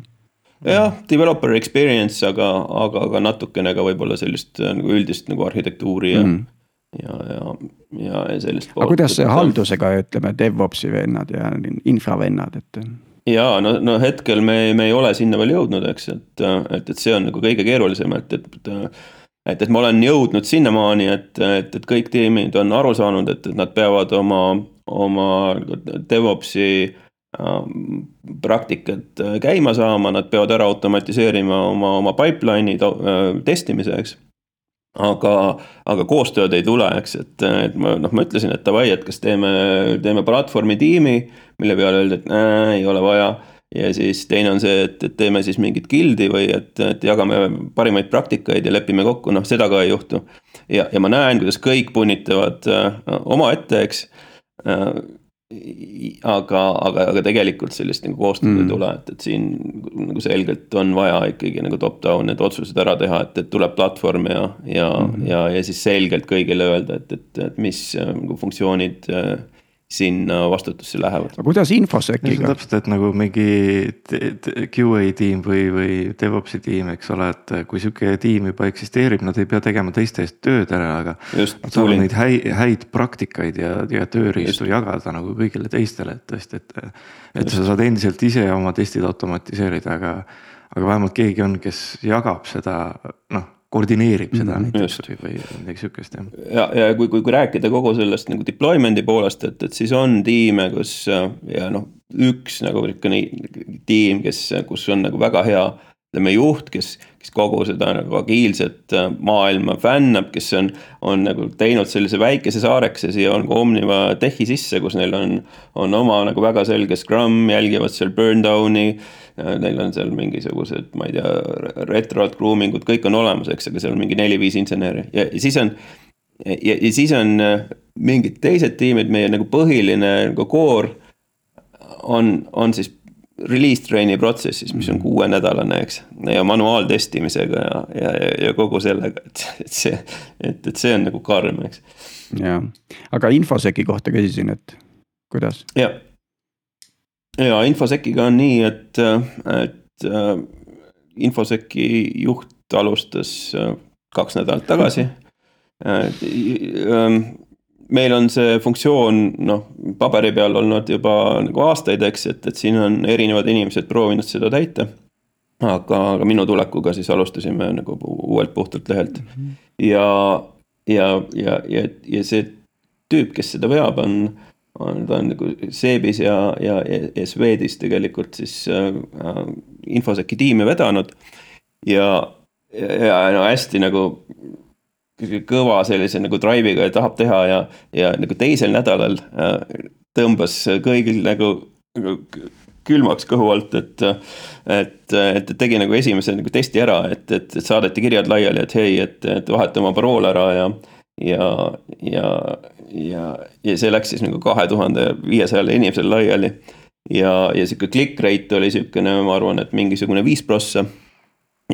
jah, developer experience, aga, aga, aga natukene ka võib-olla sellist äh, nagu üldist nagu arhitektuuri ja mm, -hmm. ja, ja, ja, sellist. aga kuidas see haldusega, ütleme, DevOpsi vennad ja infravennad, et? ja no, no hetkel me, me ei ole sinna veel jõudnud, eks, et, et, et see on nagu kõige keerulisem, et, et. et, et ma olen jõudnud sinnamaani, et, et, et kõik tiimid on aru saanud, et, et nad peavad oma, oma DevOpsi Ähm, praktikat äh, käima saama, nad peavad ära automatiseerima oma, oma pipeline'id äh, testimiseks. aga, aga koostööd ei tule, eks, et, et ma noh, ma ütlesin, et davai, et kas teeme, teeme platvormi tiimi, mille peale öeldi, et äh, ei ole vaja ja siis teine on see, et, et teeme siis mingit gildi või et, et jagame parimaid praktikaid ja lepime kokku, noh, seda ka ei juhtu. ja, ja ma näen, kuidas kõik punnitavad äh, omaette, eks äh, aga, aga, aga tegelikult sellist nagu koostööd mm. ei tule, et, et siin nagu selgelt on vaja ikkagi nagu top-down need otsused ära teha, et, et tuleb platvorm ja, ja mm., ja, ja siis selgelt kõigile öelda, et, et, et mis nagu funktsioonid äh, sinna vastutusse lähevad. aga kuidas infosekiga? täpselt, et nagu mingi QA tiim või, või DevOpsi tiim, eks ole, et kui sihuke tiim juba eksisteerib, nad ei pea tegema teiste eest tööd ära, aga. nad saavad neid häid, häid praktikaid ja, ja tööriistu jagada nagu kõigile teistele, et tõesti, et. et Just. sa saad endiselt ise oma testid automatiseerida, aga, aga vähemalt keegi on, kes jagab seda, noh koordineerib seda mm, näiteks või, või midagi sihukest jah. ja, ja kui, kui, kui rääkida kogu sellest nagu deployment'i poolest, et, et siis on tiime, kus ja noh, üks nagu niisugune tiim, kes, kus on nagu väga hea ütleme juht, kes, kes kogu seda nagu agiilset maailma fännab, kes on, on nagu teinud sellise väikese saarekese siia nagu Omniva Techi sisse, kus neil on, on oma nagu väga selge Scrum, jälgivad seal burn down'i Neil on seal mingisugused, ma ei tea, retrod, grooming ud, kõik on olemas, eks, aga seal on mingi neli-viis inseneri ja, ja siis on. ja, ja siis on äh, mingid teised tiimid, meie nagu põhiline nagu core on, on siis release train'i protsessis, mis on mhm. kuuenädalane, eks. ja manuaaltestimisega ja, ja, ja kogu sellega, et, et see, et, et see on nagu karm, eks. jah, aga infoseki kohta küsisin, et kuidas? jah ja infosekiga on nii, et, et äh, infoseki juht alustas äh, kaks nädalat tagasi. Ähm, meil on see funktsioon noh, paberi peal olnud juba nagu aastaid, eks, et, et siin on erinevad inimesed proovinud seda täita. aga, aga minu tulekuga siis alustasime nagu uuelt puhtalt lehelt mm -hmm. ja, ja, ja, ja, ja see tüüp, kes seda veab, on on, ta on nagu Seebis ja, ja, ja Swedis tegelikult siis äh, äh, infoseki tiimi vedanud. ja, ja no hästi nagu kõva sellise nagu drive'iga ja tahab teha ja, ja nagu teisel nädalal äh, tõmbas kõigil nagu, nagu külmaks kõhu alt, et. et, et tegi nagu esimese nagu testi ära, et, et, et saadeti kirjad laiali, et hei, et, et vaheta oma parool ära ja ja, ja, ja, ja see läks siis nagu kahe tuhande viiesajale inimesele laiali. ja, ja sihuke click rate oli sihukene, ma arvan, et mingisugune viis prossa.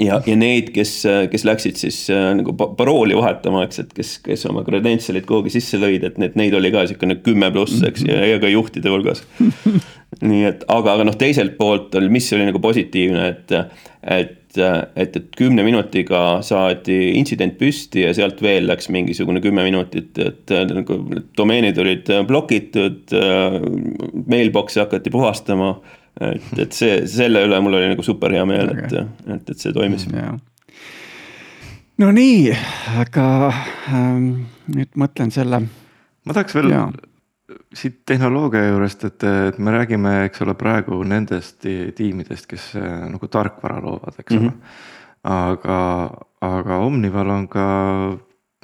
Ja, ja neid, kes, kes läksid siis äh, nagu parooli vahetama, eks, et kes, kes oma credential'id kuhugi sisse lõid, et need, neid oli ka sihukene kümme pluss, eks, ja, ja ka juhtide hulgas nii et, aga, aga noh, teiselt poolt oli, mis oli nagu positiivne, et, et et, et kümne minutiga saadi intsident püsti ja sealt veel läks mingisugune kümme minutit, et nagu need domeenid olid blokitud. Mailbox'i hakati puhastama, et, et see, selle üle mul oli nagu super hea meel, et, et, et see toimis. no nii, aga ähm, nüüd mõtlen selle. ma tahaks veel ja siit tehnoloogia juurest, et, et me räägime, eks ole, praegu nendest tiimidest, kes äh, nagu tarkvara loovad, eks ole mm. -hmm. aga, aga Omnival on ka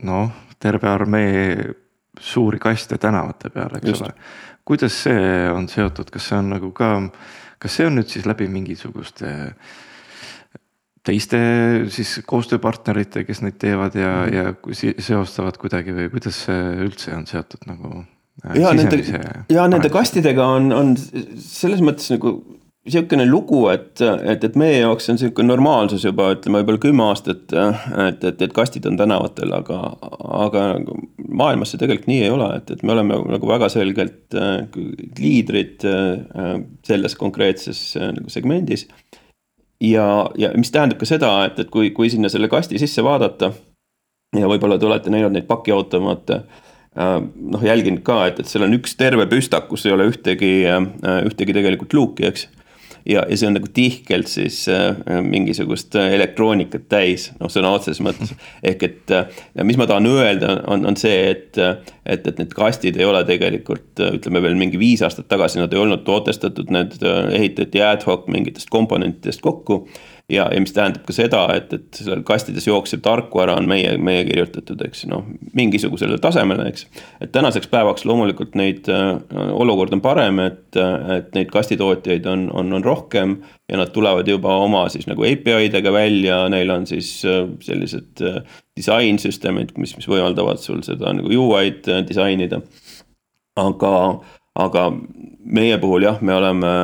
noh, terve armee suuri kaste tänavate peal, eks Just. ole. Kuidas see on seotud, kas see on nagu ka, kas see on nüüd siis läbi mingisuguste teiste siis koostööpartnerite, kes neid teevad ja mm, -hmm. ja seostavad kuidagi või kuidas see üldse on seotud nagu ja nende, ja nende kastidega on, on selles mõttes nagu sihukene lugu, et, et, et meie jaoks on sihuke normaalsus juba ütleme võib-olla kümme aastat, et, et, et kastid on tänavatel, aga, aga nagu maailmas see tegelikult nii ei ole, et, et me oleme nagu väga selgelt liidrid selles konkreetses nagu segmendis. ja, ja mis tähendab ka seda, et, et kui, kui sinna selle kasti sisse vaadata ja võib-olla te olete näinud neid pakiautomaate noh, jälginud ka, et, et seal on üks terve püstak, kus ei ole ühtegi, ühtegi tegelikult luuki, eks ja, ja see on nagu tihkelt siis äh, mingisugust äh, elektroonikat täis, noh sõna otseses mõttes. ehk et äh, mis ma tahan öelda, on, on see, et, et, et need kastid ei ole tegelikult ütleme veel mingi viis aastat tagasi, nad ei olnud tootestatud, need ehitati ad hoc mingitest komponentidest kokku ja, ja mis tähendab ka seda, et, et seal kastides jooksev tarkvara on meie, meie kirjutatud, eks noh, mingisugusele tasemele, eks. et tänaseks päevaks loomulikult neid äh,, olukord on parem, et, et neid kastitootjaid on, on, on rohkem. ja nad tulevad juba oma siis nagu API dega välja, neil on siis äh, sellised äh, disainsüsteemid, mis, mis võimaldavad sul seda nagu UI-d disainida. aga, aga meie puhul jah, me oleme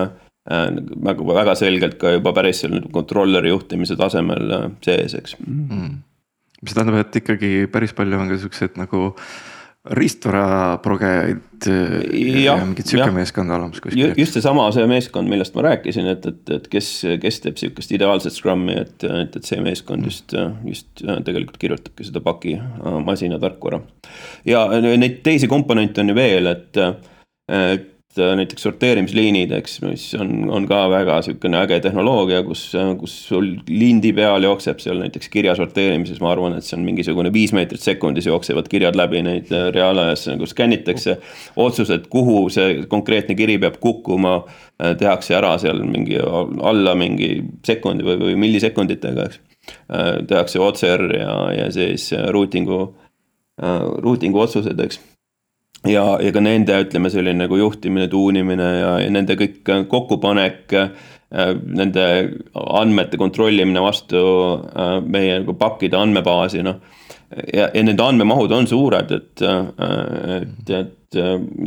väga, äh, väga selgelt ka juba päris seal controller'i juhtimise tasemel äh, sees, eks mm.. mis tähendab, et ikkagi päris palju on ka siukseid nagu riistvara progejaid äh, ja, mingit sihuke meeskond olemas kuskil. just seesama, see meeskond, millest ma rääkisin, et, et, et kes, kes teeb sihukest ideaalset Scrumi, et, et, et see meeskond just, just tegelikult kirjutabki seda paki masina tarkvara. ja neid teisi komponente on ju veel, et, et näiteks sorteerimisliinid, eks, mis on, on ka väga sihukene äge tehnoloogia, kus, kus sul lindi peal jookseb seal näiteks kirja sorteerimises, ma arvan, et see on mingisugune viis meetrit sekundis jooksevad kirjad läbi, neid äh, reaalajas nagu skännitakse. otsused, kuhu see konkreetne kiri peab kukkuma, äh, tehakse ära seal mingi alla mingi sekundi või, või millisekunditega, eks. tehakse OCR ja, ja siis routing'u, routing'u otsused, eks ja, ja ka nende, ütleme selline nagu juhtimine, tuunimine ja, ja nende kõik kokkupanek. Äh, nende andmete kontrollimine vastu äh, meie nagu pakkide andmebaasi, noh. ja, ja nende andmemahud on suured, et, äh, et, et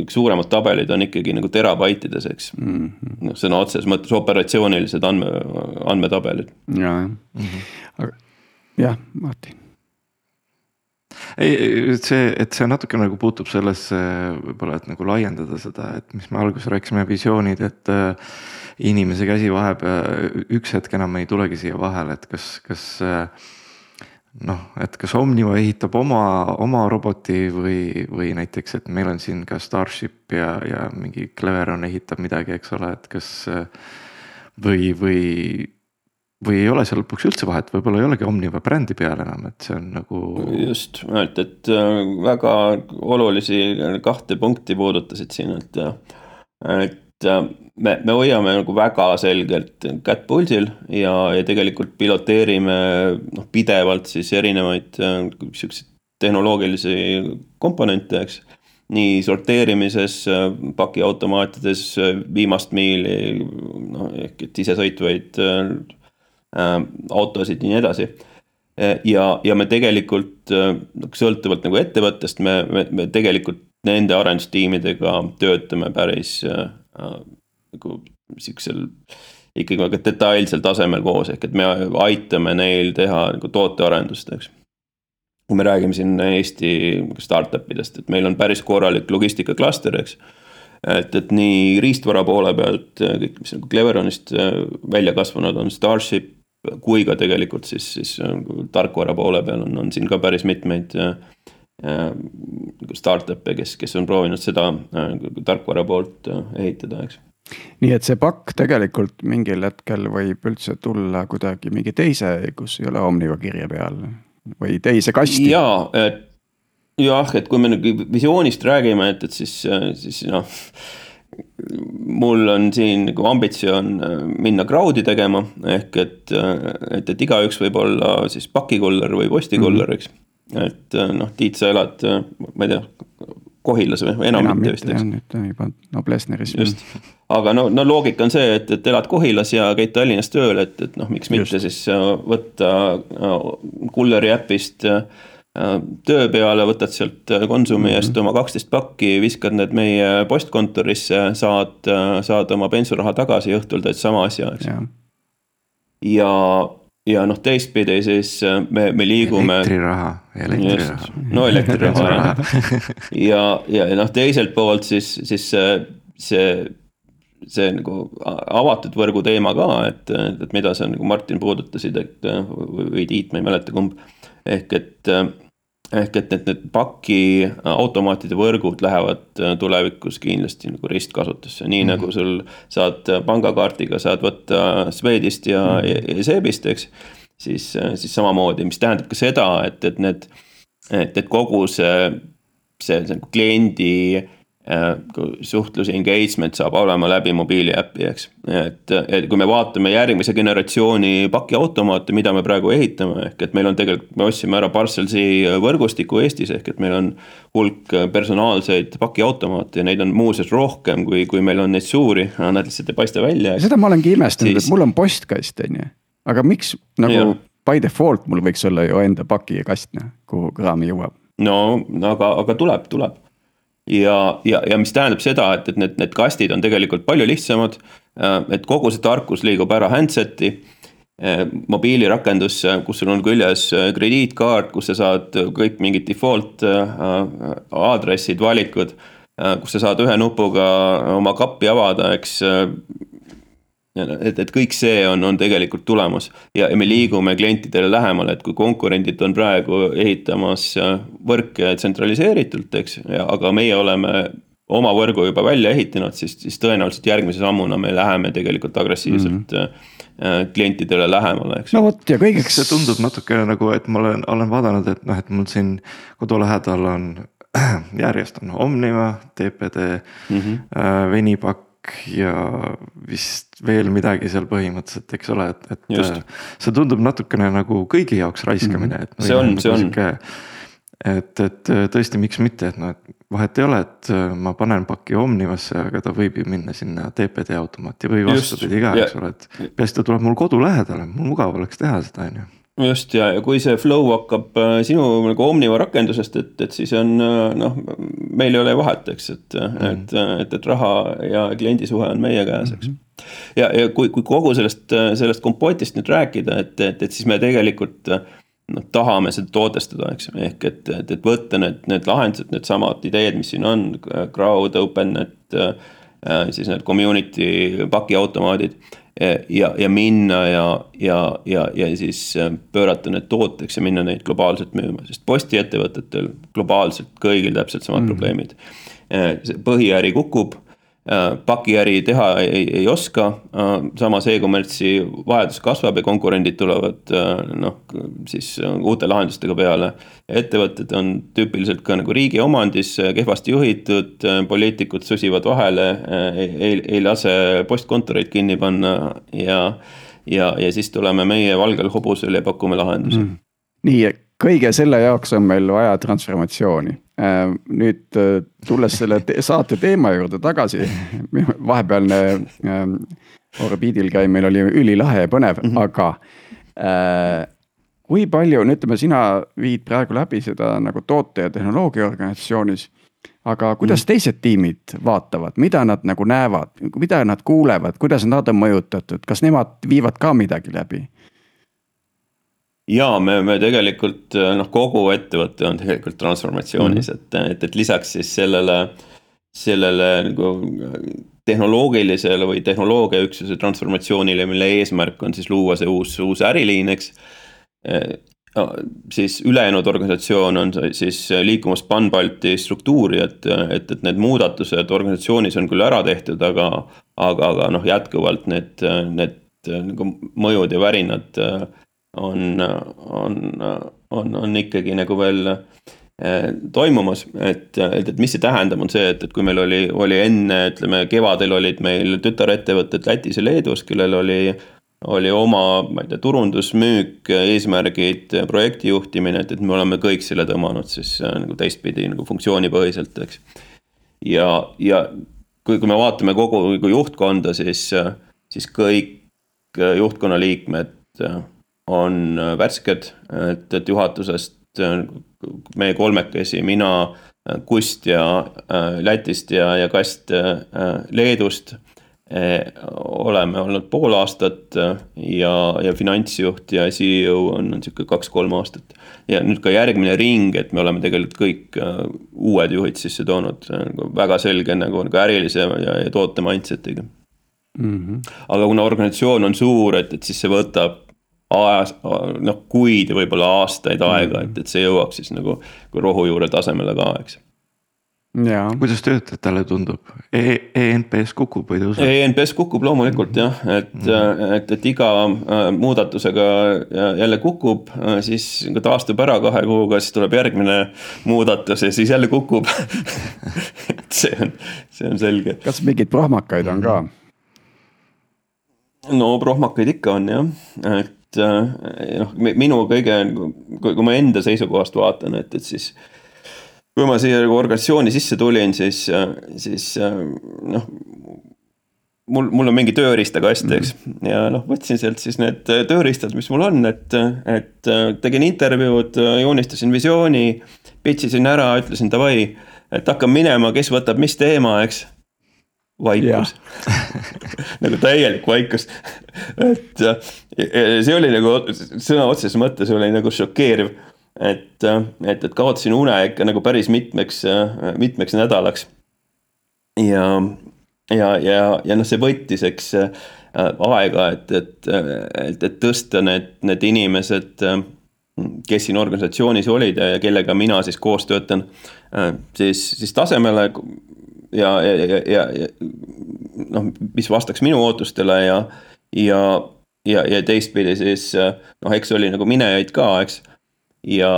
suuremad tabelid on ikkagi nagu terabaitides, eks mm -hmm.. noh, sõna otseses mõttes operatsioonilised andme, andmetabelid. ja, jah, mhm. aga jah, Martin ei, see, et see natuke nagu puutub sellesse võib-olla, et nagu laiendada seda, et mis me alguses rääkisime, visioonid, et äh, inimese käsi vahepeal, üks hetk enam ei tulegi siia vahele, et kas, kas äh, noh, et kas Omniva ehitab oma, oma roboti või, või näiteks, et meil on siin ka Starship ja, ja mingi Cleveron ehitab midagi, eks ole, et kas äh, või, või või ei ole seal lõpuks üldse vahet, võib-olla ei olegi Omniva brändi peal enam, et see on nagu. just, et, et äh, väga olulisi kahte punkti puudutasid siin, et, et äh, me, me hoiame nagu väga selgelt kätt pulsil ja, ja tegelikult piloteerime noh, pidevalt siis erinevaid äh, siukseid tehnoloogilisi komponente, eks nii sorteerimises, pakiautomaatides, viimast miili, noh ehk et isesõitvaid äh, autosid ja nii edasi. Äh, ja, ja me tegelikult äh, sõltuvalt nagu ettevõttest, me, me, me tegelikult nende arendustiimidega töötame päris äh, äh, nagu siuksel ikkagi väga detailsel tasemel koos, ehk et me aitame neil teha nagu tootearendust, eks. kui me räägime siin Eesti startup idest, et meil on päris korralik logistikaklaster, eks et, et nii riistvara poole pealt kõik, mis nagu Cleveronist välja kasvanud on, Starship, kui ka tegelikult siis, siis äh, tarkvara poole peal on, on siin ka päris mitmeid äh, äh, startup'e, kes, kes on proovinud seda tarkvara poolt ehitada, eks nii et see pakk tegelikult mingil hetkel võib üldse tulla kuidagi mingi teise, kus ei ole Omniva kirja peal või teise kasti. jaa, et jah, et kui me nüüd visioonist räägime, et, et siis, siis noh mul on siin nagu ambitsioon äh, minna crowd'i tegema, ehk et, äh, et, et igaüks võib olla siis pakikuller või postikuller, eks. et äh, noh, Tiit, sa elad, ma ei tea, Kohilas või, enam, mitte vist, eks. nüüd juba Noblessneris. just, aga no, no loogika on see, et, et elad Kohilas ja käid Tallinnas tööl, et, et noh, miks mitte just. siis võtta kulleri äpist Äh, töö peale, võtad sealt äh, Konsumi mm -hmm. eest oma kaksteist pakki, viskad need meie postkontorisse, saad, äh, saad oma bensuraha tagasi ja õhtul teed sama asja, eks. ja, ja noh, teistpidi siis me, me liigume. elektriraha, elektriraha. no elektriraha jah. ja, ja, ja noh, teiselt poolt siis, siis see, see see nagu avatud võrgu teema ka, et, et mida sa nagu Martin puudutasid, et või Tiit, ma ei mäleta kumb ehk et, ehk et need, need pakiautomaatide võrgud lähevad tulevikus kindlasti nagu ristkasutusse, nii mm -hmm. nagu sul saad pangakaardiga saad võtta Swedist ja mm, -hmm. Seebist, eks. siis, siis samamoodi, mis tähendab ka seda, et, et need, et, et kogu see, see, nagu kliendi Äh, suhtluse engagement saab olema läbi mobiiliäpi, eks. et, et kui me vaatame järgmise generatsiooni pakiautomaate, mida me praegu ehitame, ehk et meil on tegelikult, me ostsime ära Parcelsi võrgustiku Eestis, ehk et meil on hulk personaalseid pakiautomaate ja neid on muuseas rohkem, kui, kui meil on neid suuri, nad lihtsalt ei paista välja. seda ma olengi imestanud siis..., et mul on postkast, on ju, aga miks nagu ja. by default mul võiks olla ju enda pakikast, noh, kuhu kraami jõuab? no aga, aga tuleb, tuleb ja, ja, ja mis tähendab seda, et, et need, need kastid on tegelikult palju lihtsamad. Äh, et kogu see tarkus liigub ära handset'i äh, mobiilirakendusse, kus sul on küljes äh, krediitkaart, kus sa saad kõik mingid default aadressid, valikud. kus sa saad ühe nupuga oma kappi avada, eks et, et kõik see on, on tegelikult tulemas ja, ja me liigume klientidele lähemale, et kui konkurendid on praegu ehitamas äh, võrke tsentraliseeritult, eks, aga meie oleme oma võrgu juba välja ehitanud, siis, siis tõenäoliselt järgmise sammuna me läheme tegelikult agressiivselt mm. -hmm klientidele lähemale, eks. no vot ja kõigeks. see tundub natukene nagu, et ma olen, olen vaadanud, et noh, et mul siin kodu lähedal on järjest on Omniva, TPD mm, -hmm. Venipak ja vist veel midagi seal põhimõtteliselt, eks ole, et, et Just. See tundub natukene nagu kõigi jaoks raiskamine mm, -hmm. et. see on, see on. et, et äh, tõesti, miks mitte, et noh, et vahet ei ole, et äh, ma panen paki Omnivasse, aga ta võib ju minna sinna TPD automaati või vastupidi ka, eks ole, et. peaasi, ta tuleb mul kodu lähedale, mul mugav oleks teha seda, on ju just ja, ja kui see flow hakkab äh, sinu nagu Omniva rakendusest, et, et siis on äh, noh, meil ei ole vahet, eks, et mm, -hmm. et, et, et raha ja kliendi suhe on meie käes, eks mm. -hmm. ja, ja kui, kui kogu sellest, sellest kompotist nüüd rääkida, et, et, et siis me tegelikult noh, tahame seda tootestada, eks, ehk et, et, et võtta need, need lahendused, needsamad ideed, mis siin on, crowd, open-net, siis need community pakiautomaadid ja, ja minna ja, ja, ja, ja siis äh, pöörata need tooteks ja minna neid globaalselt müüma, sest postiettevõtetel globaalselt kõigil täpselt samad mm -hmm. probleemid. Äh, põhiäri kukub pakiäri teha ei, ei oska, äh, samas e-kommertsi vajadus kasvab ja konkurendid tulevad äh, noh, siis uute lahendustega peale. ettevõtted on tüüpiliselt ka nagu riigi omandis, kehvasti juhitud, poliitikud susivad vahele, ei, ei lase postkontoreid kinni panna ja, ja, ja siis tuleme meie valgel hobusel ja pakume lahendusi. Mm.. nii, kõige selle jaoks on meil vaja transformatsiooni Äh, nüüd äh, tulles selle te saate teema juurde tagasi, vahepealne ähm, orbiidil käimine oli ülilahe ja põnev mm, -hmm. aga äh,. kui palju, no ütleme, sina viid praegu läbi seda nagu toote ja tehnoloogia organisatsioonis. aga kuidas mm teised tiimid vaatavad, mida nad nagu näevad, mida nad kuulevad, kuidas nad on mõjutatud, kas nemad viivad ka midagi läbi? Ja me, me tegelikult noh, kogu ettevõte on tegelikult transformatsioonis mm, -hmm. et, et, et lisaks siis sellele, sellele nagu tehnoloogilisele või tehnoloogiaüksuse transformatsioonile, mille eesmärk on siis luua see uus, uus äriliin, eks. siis ülejäänud organisatsioon on siis liikumas Pan-Balti struktuuri, et, et, et need muudatused organisatsioonis on küll ära tehtud, aga, aga, aga noh, jätkuvalt need, need nagu mõjud ja värinad on, on, on, on ikkagi nagu veel eh, toimumas, et, et, et mis see tähendab, on see, et, et kui meil oli, oli enne, ütleme kevadel olid meil tütarettevõtted Lätis ja Leedus, kellel oli, oli oma, ma ei tea, turundus, müük, eesmärgid, projekti juhtimine, et, et me oleme kõik selle tõmmanud siis äh, nagu teistpidi nagu funktsioonipõhiselt, eks. ja, ja kui, kui me vaatame kogu nagu juhtkonda, siis, siis kõik juhtkonna liikmed on äh, värsked, et, et juhatusest äh, meie kolmekesi, mina, äh, Kust ja Lätist ja, ja Kast Leedust oleme olnud pool aastat ja, ja finantsjuht ja CEO on, on sihuke kaks-kolm aastat. ja nüüd ka järgmine ring, et me oleme tegelikult kõik uued juhid sisse toonud nagu väga selge nagu, nagu ärilise ja, ja toote mindset'iga mm. -hmm. aga kuna organisatsioon on suur, et, et siis see võtab ajas, noh kuid ja võib-olla aastaid aega, et, et see jõuab siis nagu rohujuure tasemele ka, eks kuidas töötajatele tundub e? ENPS kukub või tõuseb? ENPS kukub loomulikult jah, et mm, -hmm. et, et iga äh, muudatusega jälle kukub, äh, siis taastub ära kahe kuuga, siis tuleb järgmine muudatus ja siis jälle kukub et see on, see on selge. kas mingeid prohmakaid on ka? no prohmakaid ikka on jah, et noh, minu kõige, kui ma enda seisukohast vaatan, et, et siis kui ma siia nagu organisatsiooni sisse tulin, siis, siis noh, mul, mul on mingi tööriistakast, eks. ja noh, võtsin sealt siis need tööriistad, mis mul on, et, et tegin intervjuud, joonistasin visiooni. Pitch isin ära, ütlesin davai, et hakkan minema, kes võtab mis teema, eks. Vaikus nagu täielik vaikus. et see oli nagu sõna otseses mõttes oli nagu šokeeriv et, et, et kaotasin une ikka nagu päris mitmeks, mitmeks nädalaks. ja, ja, ja, ja noh, see võttis, eks aega, et, et, et, et tõsta need, need inimesed, kes siin organisatsioonis olid ja kellega mina siis koos töötan, siis, siis tasemele ja, ja, ja, ja, ja noh, mis vastaks minu ootustele ja, ja, ja, ja teistpidi siis noh, eks oli nagu minejaid ka, eks ja,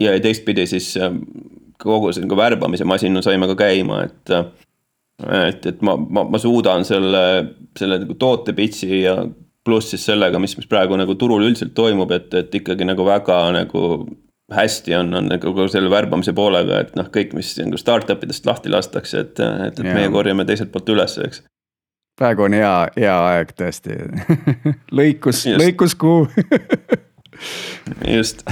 ja teistpidi siis kogu see nagu värbamise masin saime ka käima, et. Et, et ma, ma, ma suudan selle, selle nagu toote pitch'i ja pluss siis sellega, mis, mis praegu nagu turul üldiselt toimub, et, et ikkagi nagu väga nagu hästi on, on nagu selle värbamise poolega, et noh, kõik, mis nagu startup idest lahti lastakse, et, et, et ja. meie korjame teiselt poolt üles, eks. praegu on hea, hea aeg tõesti lõikus, lõikuskuu just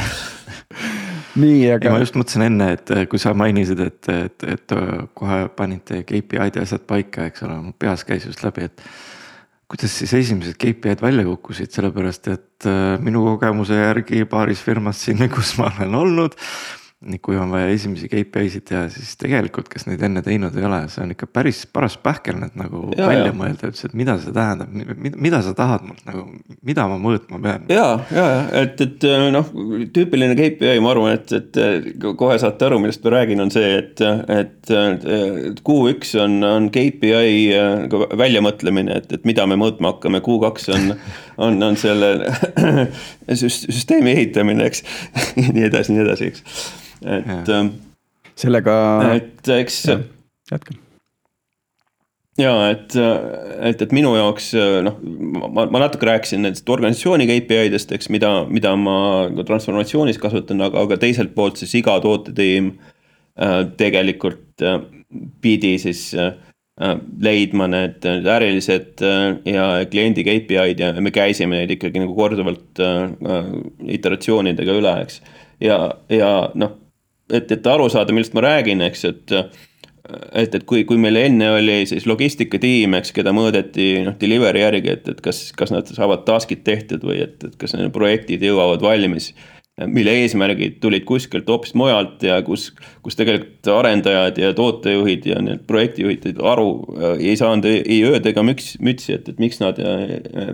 nii, aga. ma just mõtlesin enne, et kui sa mainisid, et, et, et kohe panite KPI-d ja asjad paika, eks ole, mul peas käis just läbi, et. Kuidas siis esimesed KPI-d välja kukkusid, sellepärast et äh, minu kogemuse järgi paaris firmas siin, kus ma olen olnud kui on vaja esimesi KPI-sid teha, siis tegelikult, kes neid enne teinud ei ole, see on ikka päris paras pähkel need nagu ja, välja ja. mõelda üldse, et mida see tähendab, mida sa tahad mult nagu, mida ma mõõtma pean? ja, ja, ja et, et noh, tüüpiline KPI, ma arvan, et, et kohe saate aru, millest ma räägin, on see, et, et, et Q1 on, on KPI nagu väljamõtlemine, et, et mida me mõõtma hakkame, Q2 on, on, on selle süsteemi ehitamine, eks nii edasi, nii edasi, eks et. Ähm, sellega. et eks. jätka ja et, et, et minu jaoks noh, ma, ma natuke rääkisin nendest organisatsiooni KPI-dest, eks, mida, mida ma transformatsioonis kasutan, aga, aga teiselt poolt siis iga tootetiim äh, tegelikult äh, pidi siis äh, leidma need, need ärilised äh, ja kliendi KPI-d ja me käisime neid ikkagi nagu korduvalt äh, iteratsioonidega üle, eks. ja, ja noh et, et aru saada, millest ma räägin, eks, et et, et kui, kui meil enne oli siis logistikatiim, eks, keda mõõdeti noh, delivery järgi, et, et kas, kas nad saavad task'id tehtud või et, et kas need projektid jõuavad valmis. mille eesmärgid tulid kuskilt hoopis mujalt ja kus, kus tegelikult arendajad ja tootejuhid ja need projektijuhid aru ei saanud ei ööd ega müts, mütsi, et, et miks nad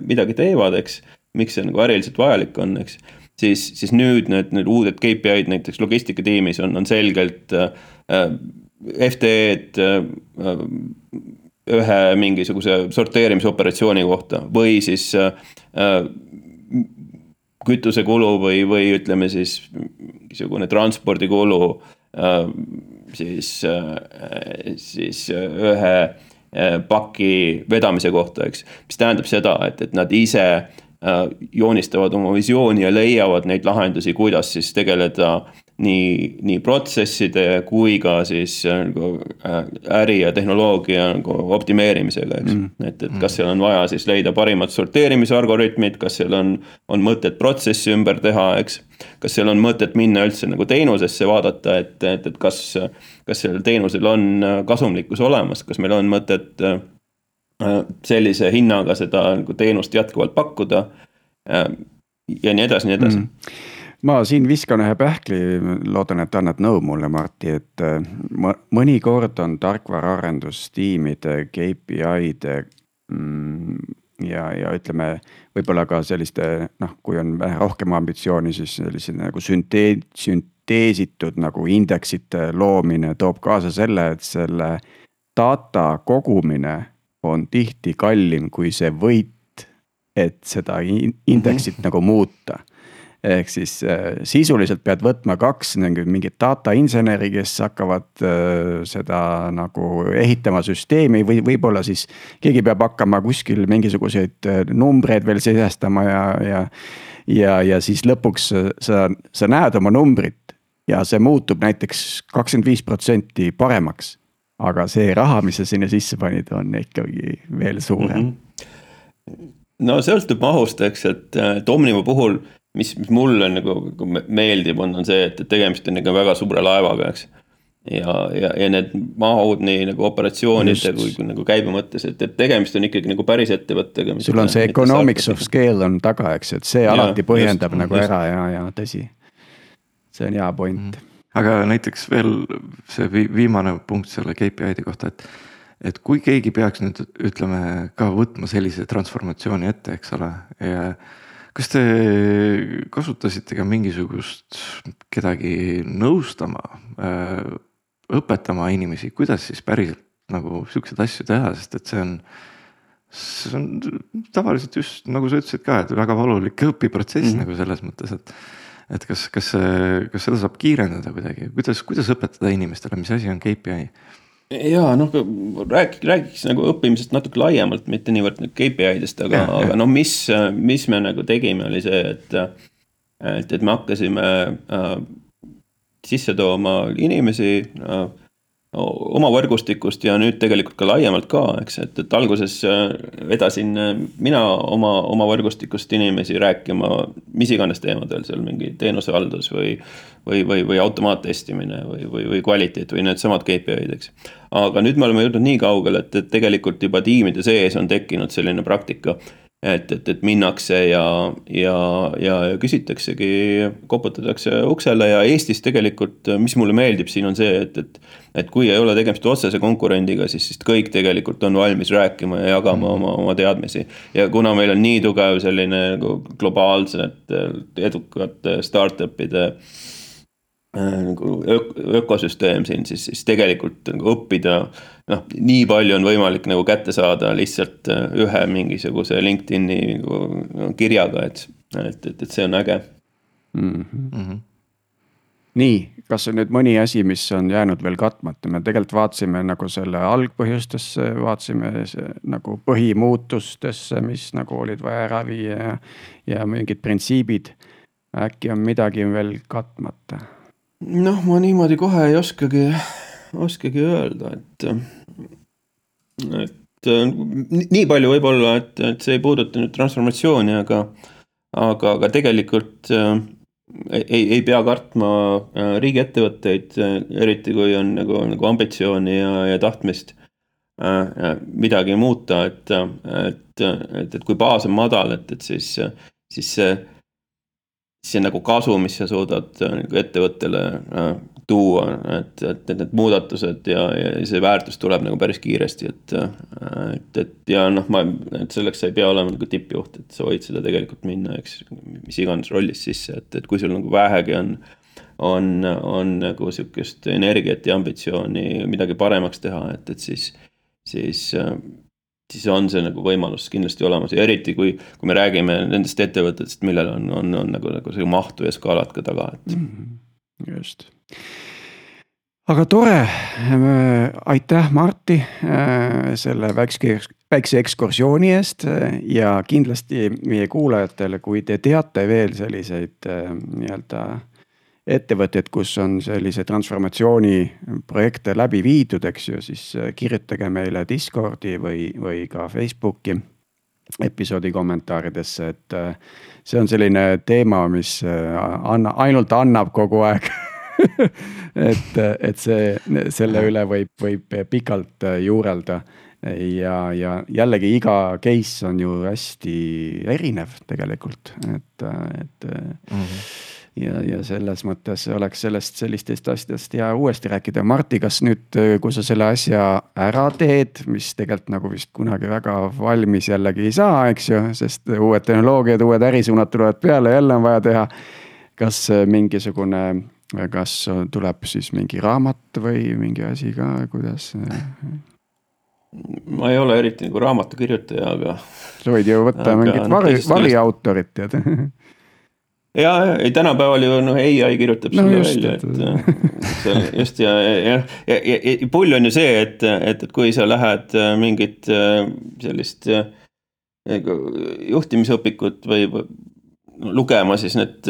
midagi teevad, eks. miks see nagu äriliselt vajalik on, eks siis, siis nüüd need, need uued KPI-d näiteks logistikatiimis on, on selgelt äh, FTE-d äh, ühe mingisuguse sorteerimisoperatsiooni kohta või siis äh, kütusekulu või, või ütleme siis mingisugune transpordikulu äh, siis äh,, siis ühe äh, paki vedamise kohta, eks. mis tähendab seda, et, et nad ise Äh, joonistavad oma visiooni ja leiavad neid lahendusi, kuidas siis tegeleda nii, nii protsesside kui ka siis äh, nagu äh, äri ja tehnoloogia nagu optimeerimisega, eks. Mm.. et, et kas seal on vaja siis leida parimad sorteerimisalgoritmid, kas seal on, on mõtet protsessi ümber teha, eks. kas seal on mõtet minna üldse nagu teenusesse vaadata, et, et, et kas, kas sellel teenusel on kasumlikkus olemas, kas meil on mõtet Äh, sellise hinnaga seda nagu teenust jätkuvalt pakkuda. Äh, ja nii edasi, nii edasi mm ma siin viskan ühe pähkli, loodan, et annad nõu mulle, Martti, et äh, mõnikord on tarkvaraarendustiimide KPI-de mm, ja, ja ütleme, võib-olla ka selliste noh, kui on vähe rohkem ambitsiooni, siis sellise nagu süntee-, sünteesitud nagu indeksite loomine toob kaasa selle, et selle data kogumine on tihti kallim kui see võit, et seda indeksit mm -hmm. nagu muuta ehk siis äh, sisuliselt pead võtma kaks nagu mingit data inseneri, kes hakkavad äh, seda nagu ehitama süsteemi või võib-olla siis. keegi peab hakkama kuskil mingisuguseid äh, numbreid veel sisestama ja, ja. ja, ja siis lõpuks sa, sa näed oma numbrit ja see muutub näiteks kakskümmend viis protsenti paremaks. Aga see raha, mis sa sinna sisse panid, on ikkagi veel suurem mm. -hmm no sõltub mahust, eks, et, et Omniva puhul mis, mis mulle nagu, nagu meeldib, on, on see, et, tegemist on ikka väga suure laevaga, eks. ja, ja, ja need mahud nii nagu operatsioonide kui, kui nagu käibe mõttes, et, et tegemist on ikkagi nagu päris ettevõttega. sul on see economics of scale on taga, eks, et see ja, alati põhjendab just, nagu just. ära ja, ja tõsi. see on hea point mm. Aga näiteks veel see viimane punkt selle KPI-de kohta, et et kui keegi peaks nüüd ütleme ka võtma sellise transformatsiooni ette, eks ole, ja kas te kasutasite ka mingisugust kedagi nõustama, äh, õpetama inimesi, kuidas siis päriselt nagu siukseid asju teha, sest et see on. see on tavaliselt just nagu sa ütlesid ka, et väga valulik õpiprotsess mm -hmm. nagu selles mõttes, et. Et kas, kas, kas seda saab kiirendada kuidagi, kuidas, kuidas õpetada inimestele, mis asi on KPI? ja noh, räägiks, räägiks nagu õppimisest natuke laiemalt, mitte niivõrd KPI-dest, aga, aga no mis, mis me nagu tegime, oli see, et. et, et me hakkasime äh, sisse tooma inimesi äh, oma võrgustikust ja nüüd tegelikult ka laiemalt ka, eks, et, et alguses äh, vedasin äh, mina oma, oma võrgustikust inimesi rääkima mis iganes teemadel seal mingi teenusehaldus või. või, või, või automaattestimine või, või, või kvaliteet või needsamad KPI-d, eks. aga nüüd me oleme jõudnud nii kaugele, et, et tegelikult juba tiimide sees on tekkinud selline praktika et, et, et minnakse ja, ja, ja küsitaksegi, koputatakse uksele ja Eestis tegelikult, mis mulle meeldib siin on see, et, et. et kui ei ole tegemist otsese konkurendiga, siis, siis kõik tegelikult on valmis rääkima ja jagama mm. oma, oma teadmisi. ja kuna meil on nii tugev selline nagu globaalsete edukate startup'ide Äh, nagu ökosüsteem siin, siis, siis tegelikult nagu õppida. noh, nii palju on võimalik nagu kätte saada lihtsalt äh, ühe mingisuguse LinkedIn'i nagu kirjaga, et, et, et, et see on äge mm. -hmm. nii, kas on nüüd mõni asi, mis on jäänud veel katmata, me tegelikult vaatasime nagu selle algpõhjustesse, vaatasime nagu põhimuutustesse, mis nagu olid vaja ära viia ja, ja mingid printsiibid. äkki on midagi veel katmata noh, ma niimoodi kohe ei oskagi, oskagi öelda, et, et nii palju võib-olla, et, et see ei puuduta nüüd transformatsiooni, aga, aga, aga tegelikult äh, ei, ei pea kartma äh, riigiettevõtteid, eriti kui on nagu, nagu ambitsiooni ja, ja tahtmist äh, midagi muuta, et, et, et, et kui baas on madal, et, et siis, siis see see nagu kasu, mis sa suudad äh, nagu ettevõttele äh, tuua, et, et, et need muudatused ja, ja see väärtus tuleb nagu päris kiiresti, et. Äh, et, et ja noh, ma, et selleks sa ei pea olema nagu tippjuht, et sa võid seda tegelikult minna, eks, mis iganes rollis sisse, et, et kui sul nagu vähegi on. on, on nagu sihukest energiat ja ambitsiooni midagi paremaks teha, et, et siis, siis siis on see nagu võimalus kindlasti olemas ja eriti kui, kui me räägime nendest ettevõtetest, millel on, on, on nagu, nagu see mahtu ja skaalat ka taga, et mm. -hmm. just aga tore, aitäh, Marti äh, selle väikse, väikse ekskursiooni eest ja kindlasti meie kuulajatele, kui te teate veel selliseid äh, nii-öelda ettevõtteid, kus on sellise transformatsiooni projekte läbi viidud, eks ju, siis äh, kirjutage meile Discordi või, või ka Facebooki episoodi kommentaaridesse, et äh, see on selline teema, mis äh, anna, ainult annab kogu aeg et, et see, selle üle võib, võib pikalt juurelda ja, ja jällegi iga case on ju hästi erinev tegelikult, et, et mm. -hmm ja, ja selles mõttes oleks sellest sellistest asjadest hea uuesti rääkida. Martti, kas nüüd, kui sa selle asja ära teed, mis tegelikult nagu vist kunagi väga valmis jällegi ei saa, eks ju, sest uued tehnoloogiad, uued ärisuunad tulevad peale, jälle on vaja teha. kas mingisugune, kas tuleb siis mingi raamat või mingi asi ka, kuidas? ma ei ole eriti nagu raamatukirjutaja, aga. sa võid ju võtta mingit vari, variautorit tead ja, ei tänapäeval ju noh, ai kirjutab no, selle välja, et seal just ja, ja, ja, ja, ja, ja pull on ju see, et, et, et kui sa lähed äh, mingit äh, sellist äh, juhtimisõpikut või lugema, siis need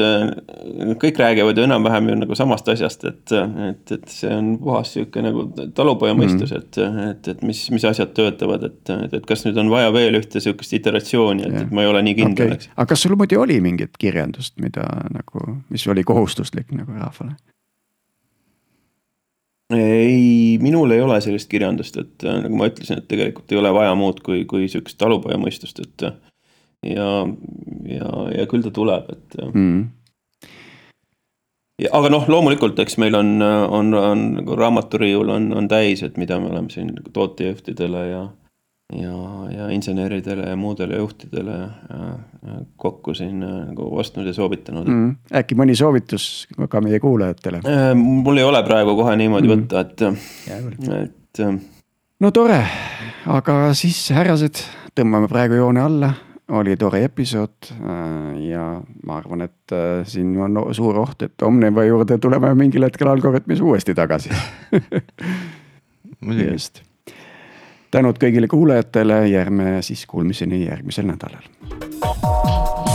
kõik räägivad ju enam-vähem ju nagu samast asjast, et, et, et see on puhas sihuke nagu talupojamõistus mm, -hmm. et, et, et mis, mis asjad töötavad, et, et, et kas nüüd on vaja veel ühte sihukest iteratsiooni, et, et ma ei ole nii kindel okay., eks. aga kas sul muidu oli mingit kirjandust, mida nagu, mis oli kohustuslik nagu rahvale? ei, minul ei ole sellist kirjandust, et nagu ma ütlesin, et tegelikult ei ole vaja muud kui, kui sihukest talupojamõistust, et ja, ja, ja küll ta tuleb, et mm.. aga noh, loomulikult, eks meil on, on, on nagu raamaturiiul on, on täis, et mida me oleme siin tootejuhtidele ja ja, ja inseneridele ja muudele juhtidele kokku siin nagu ostnud ja soovitanud mm.. äkki mõni soovitus ka meie kuulajatele? Äh, mul ei ole praegu kohe niimoodi mm. võtta, et, et. no tore, aga siis härrased, tõmbame praegu joone alla oli tore episood äh, ja ma arvan, et äh, siin on suur oht, et Omniva juurde tuleme mingil hetkel Algorütmis uuesti tagasi just. tänud kõigile kuulajatele, jääme siis kuulmiseni järgmisel nädalal.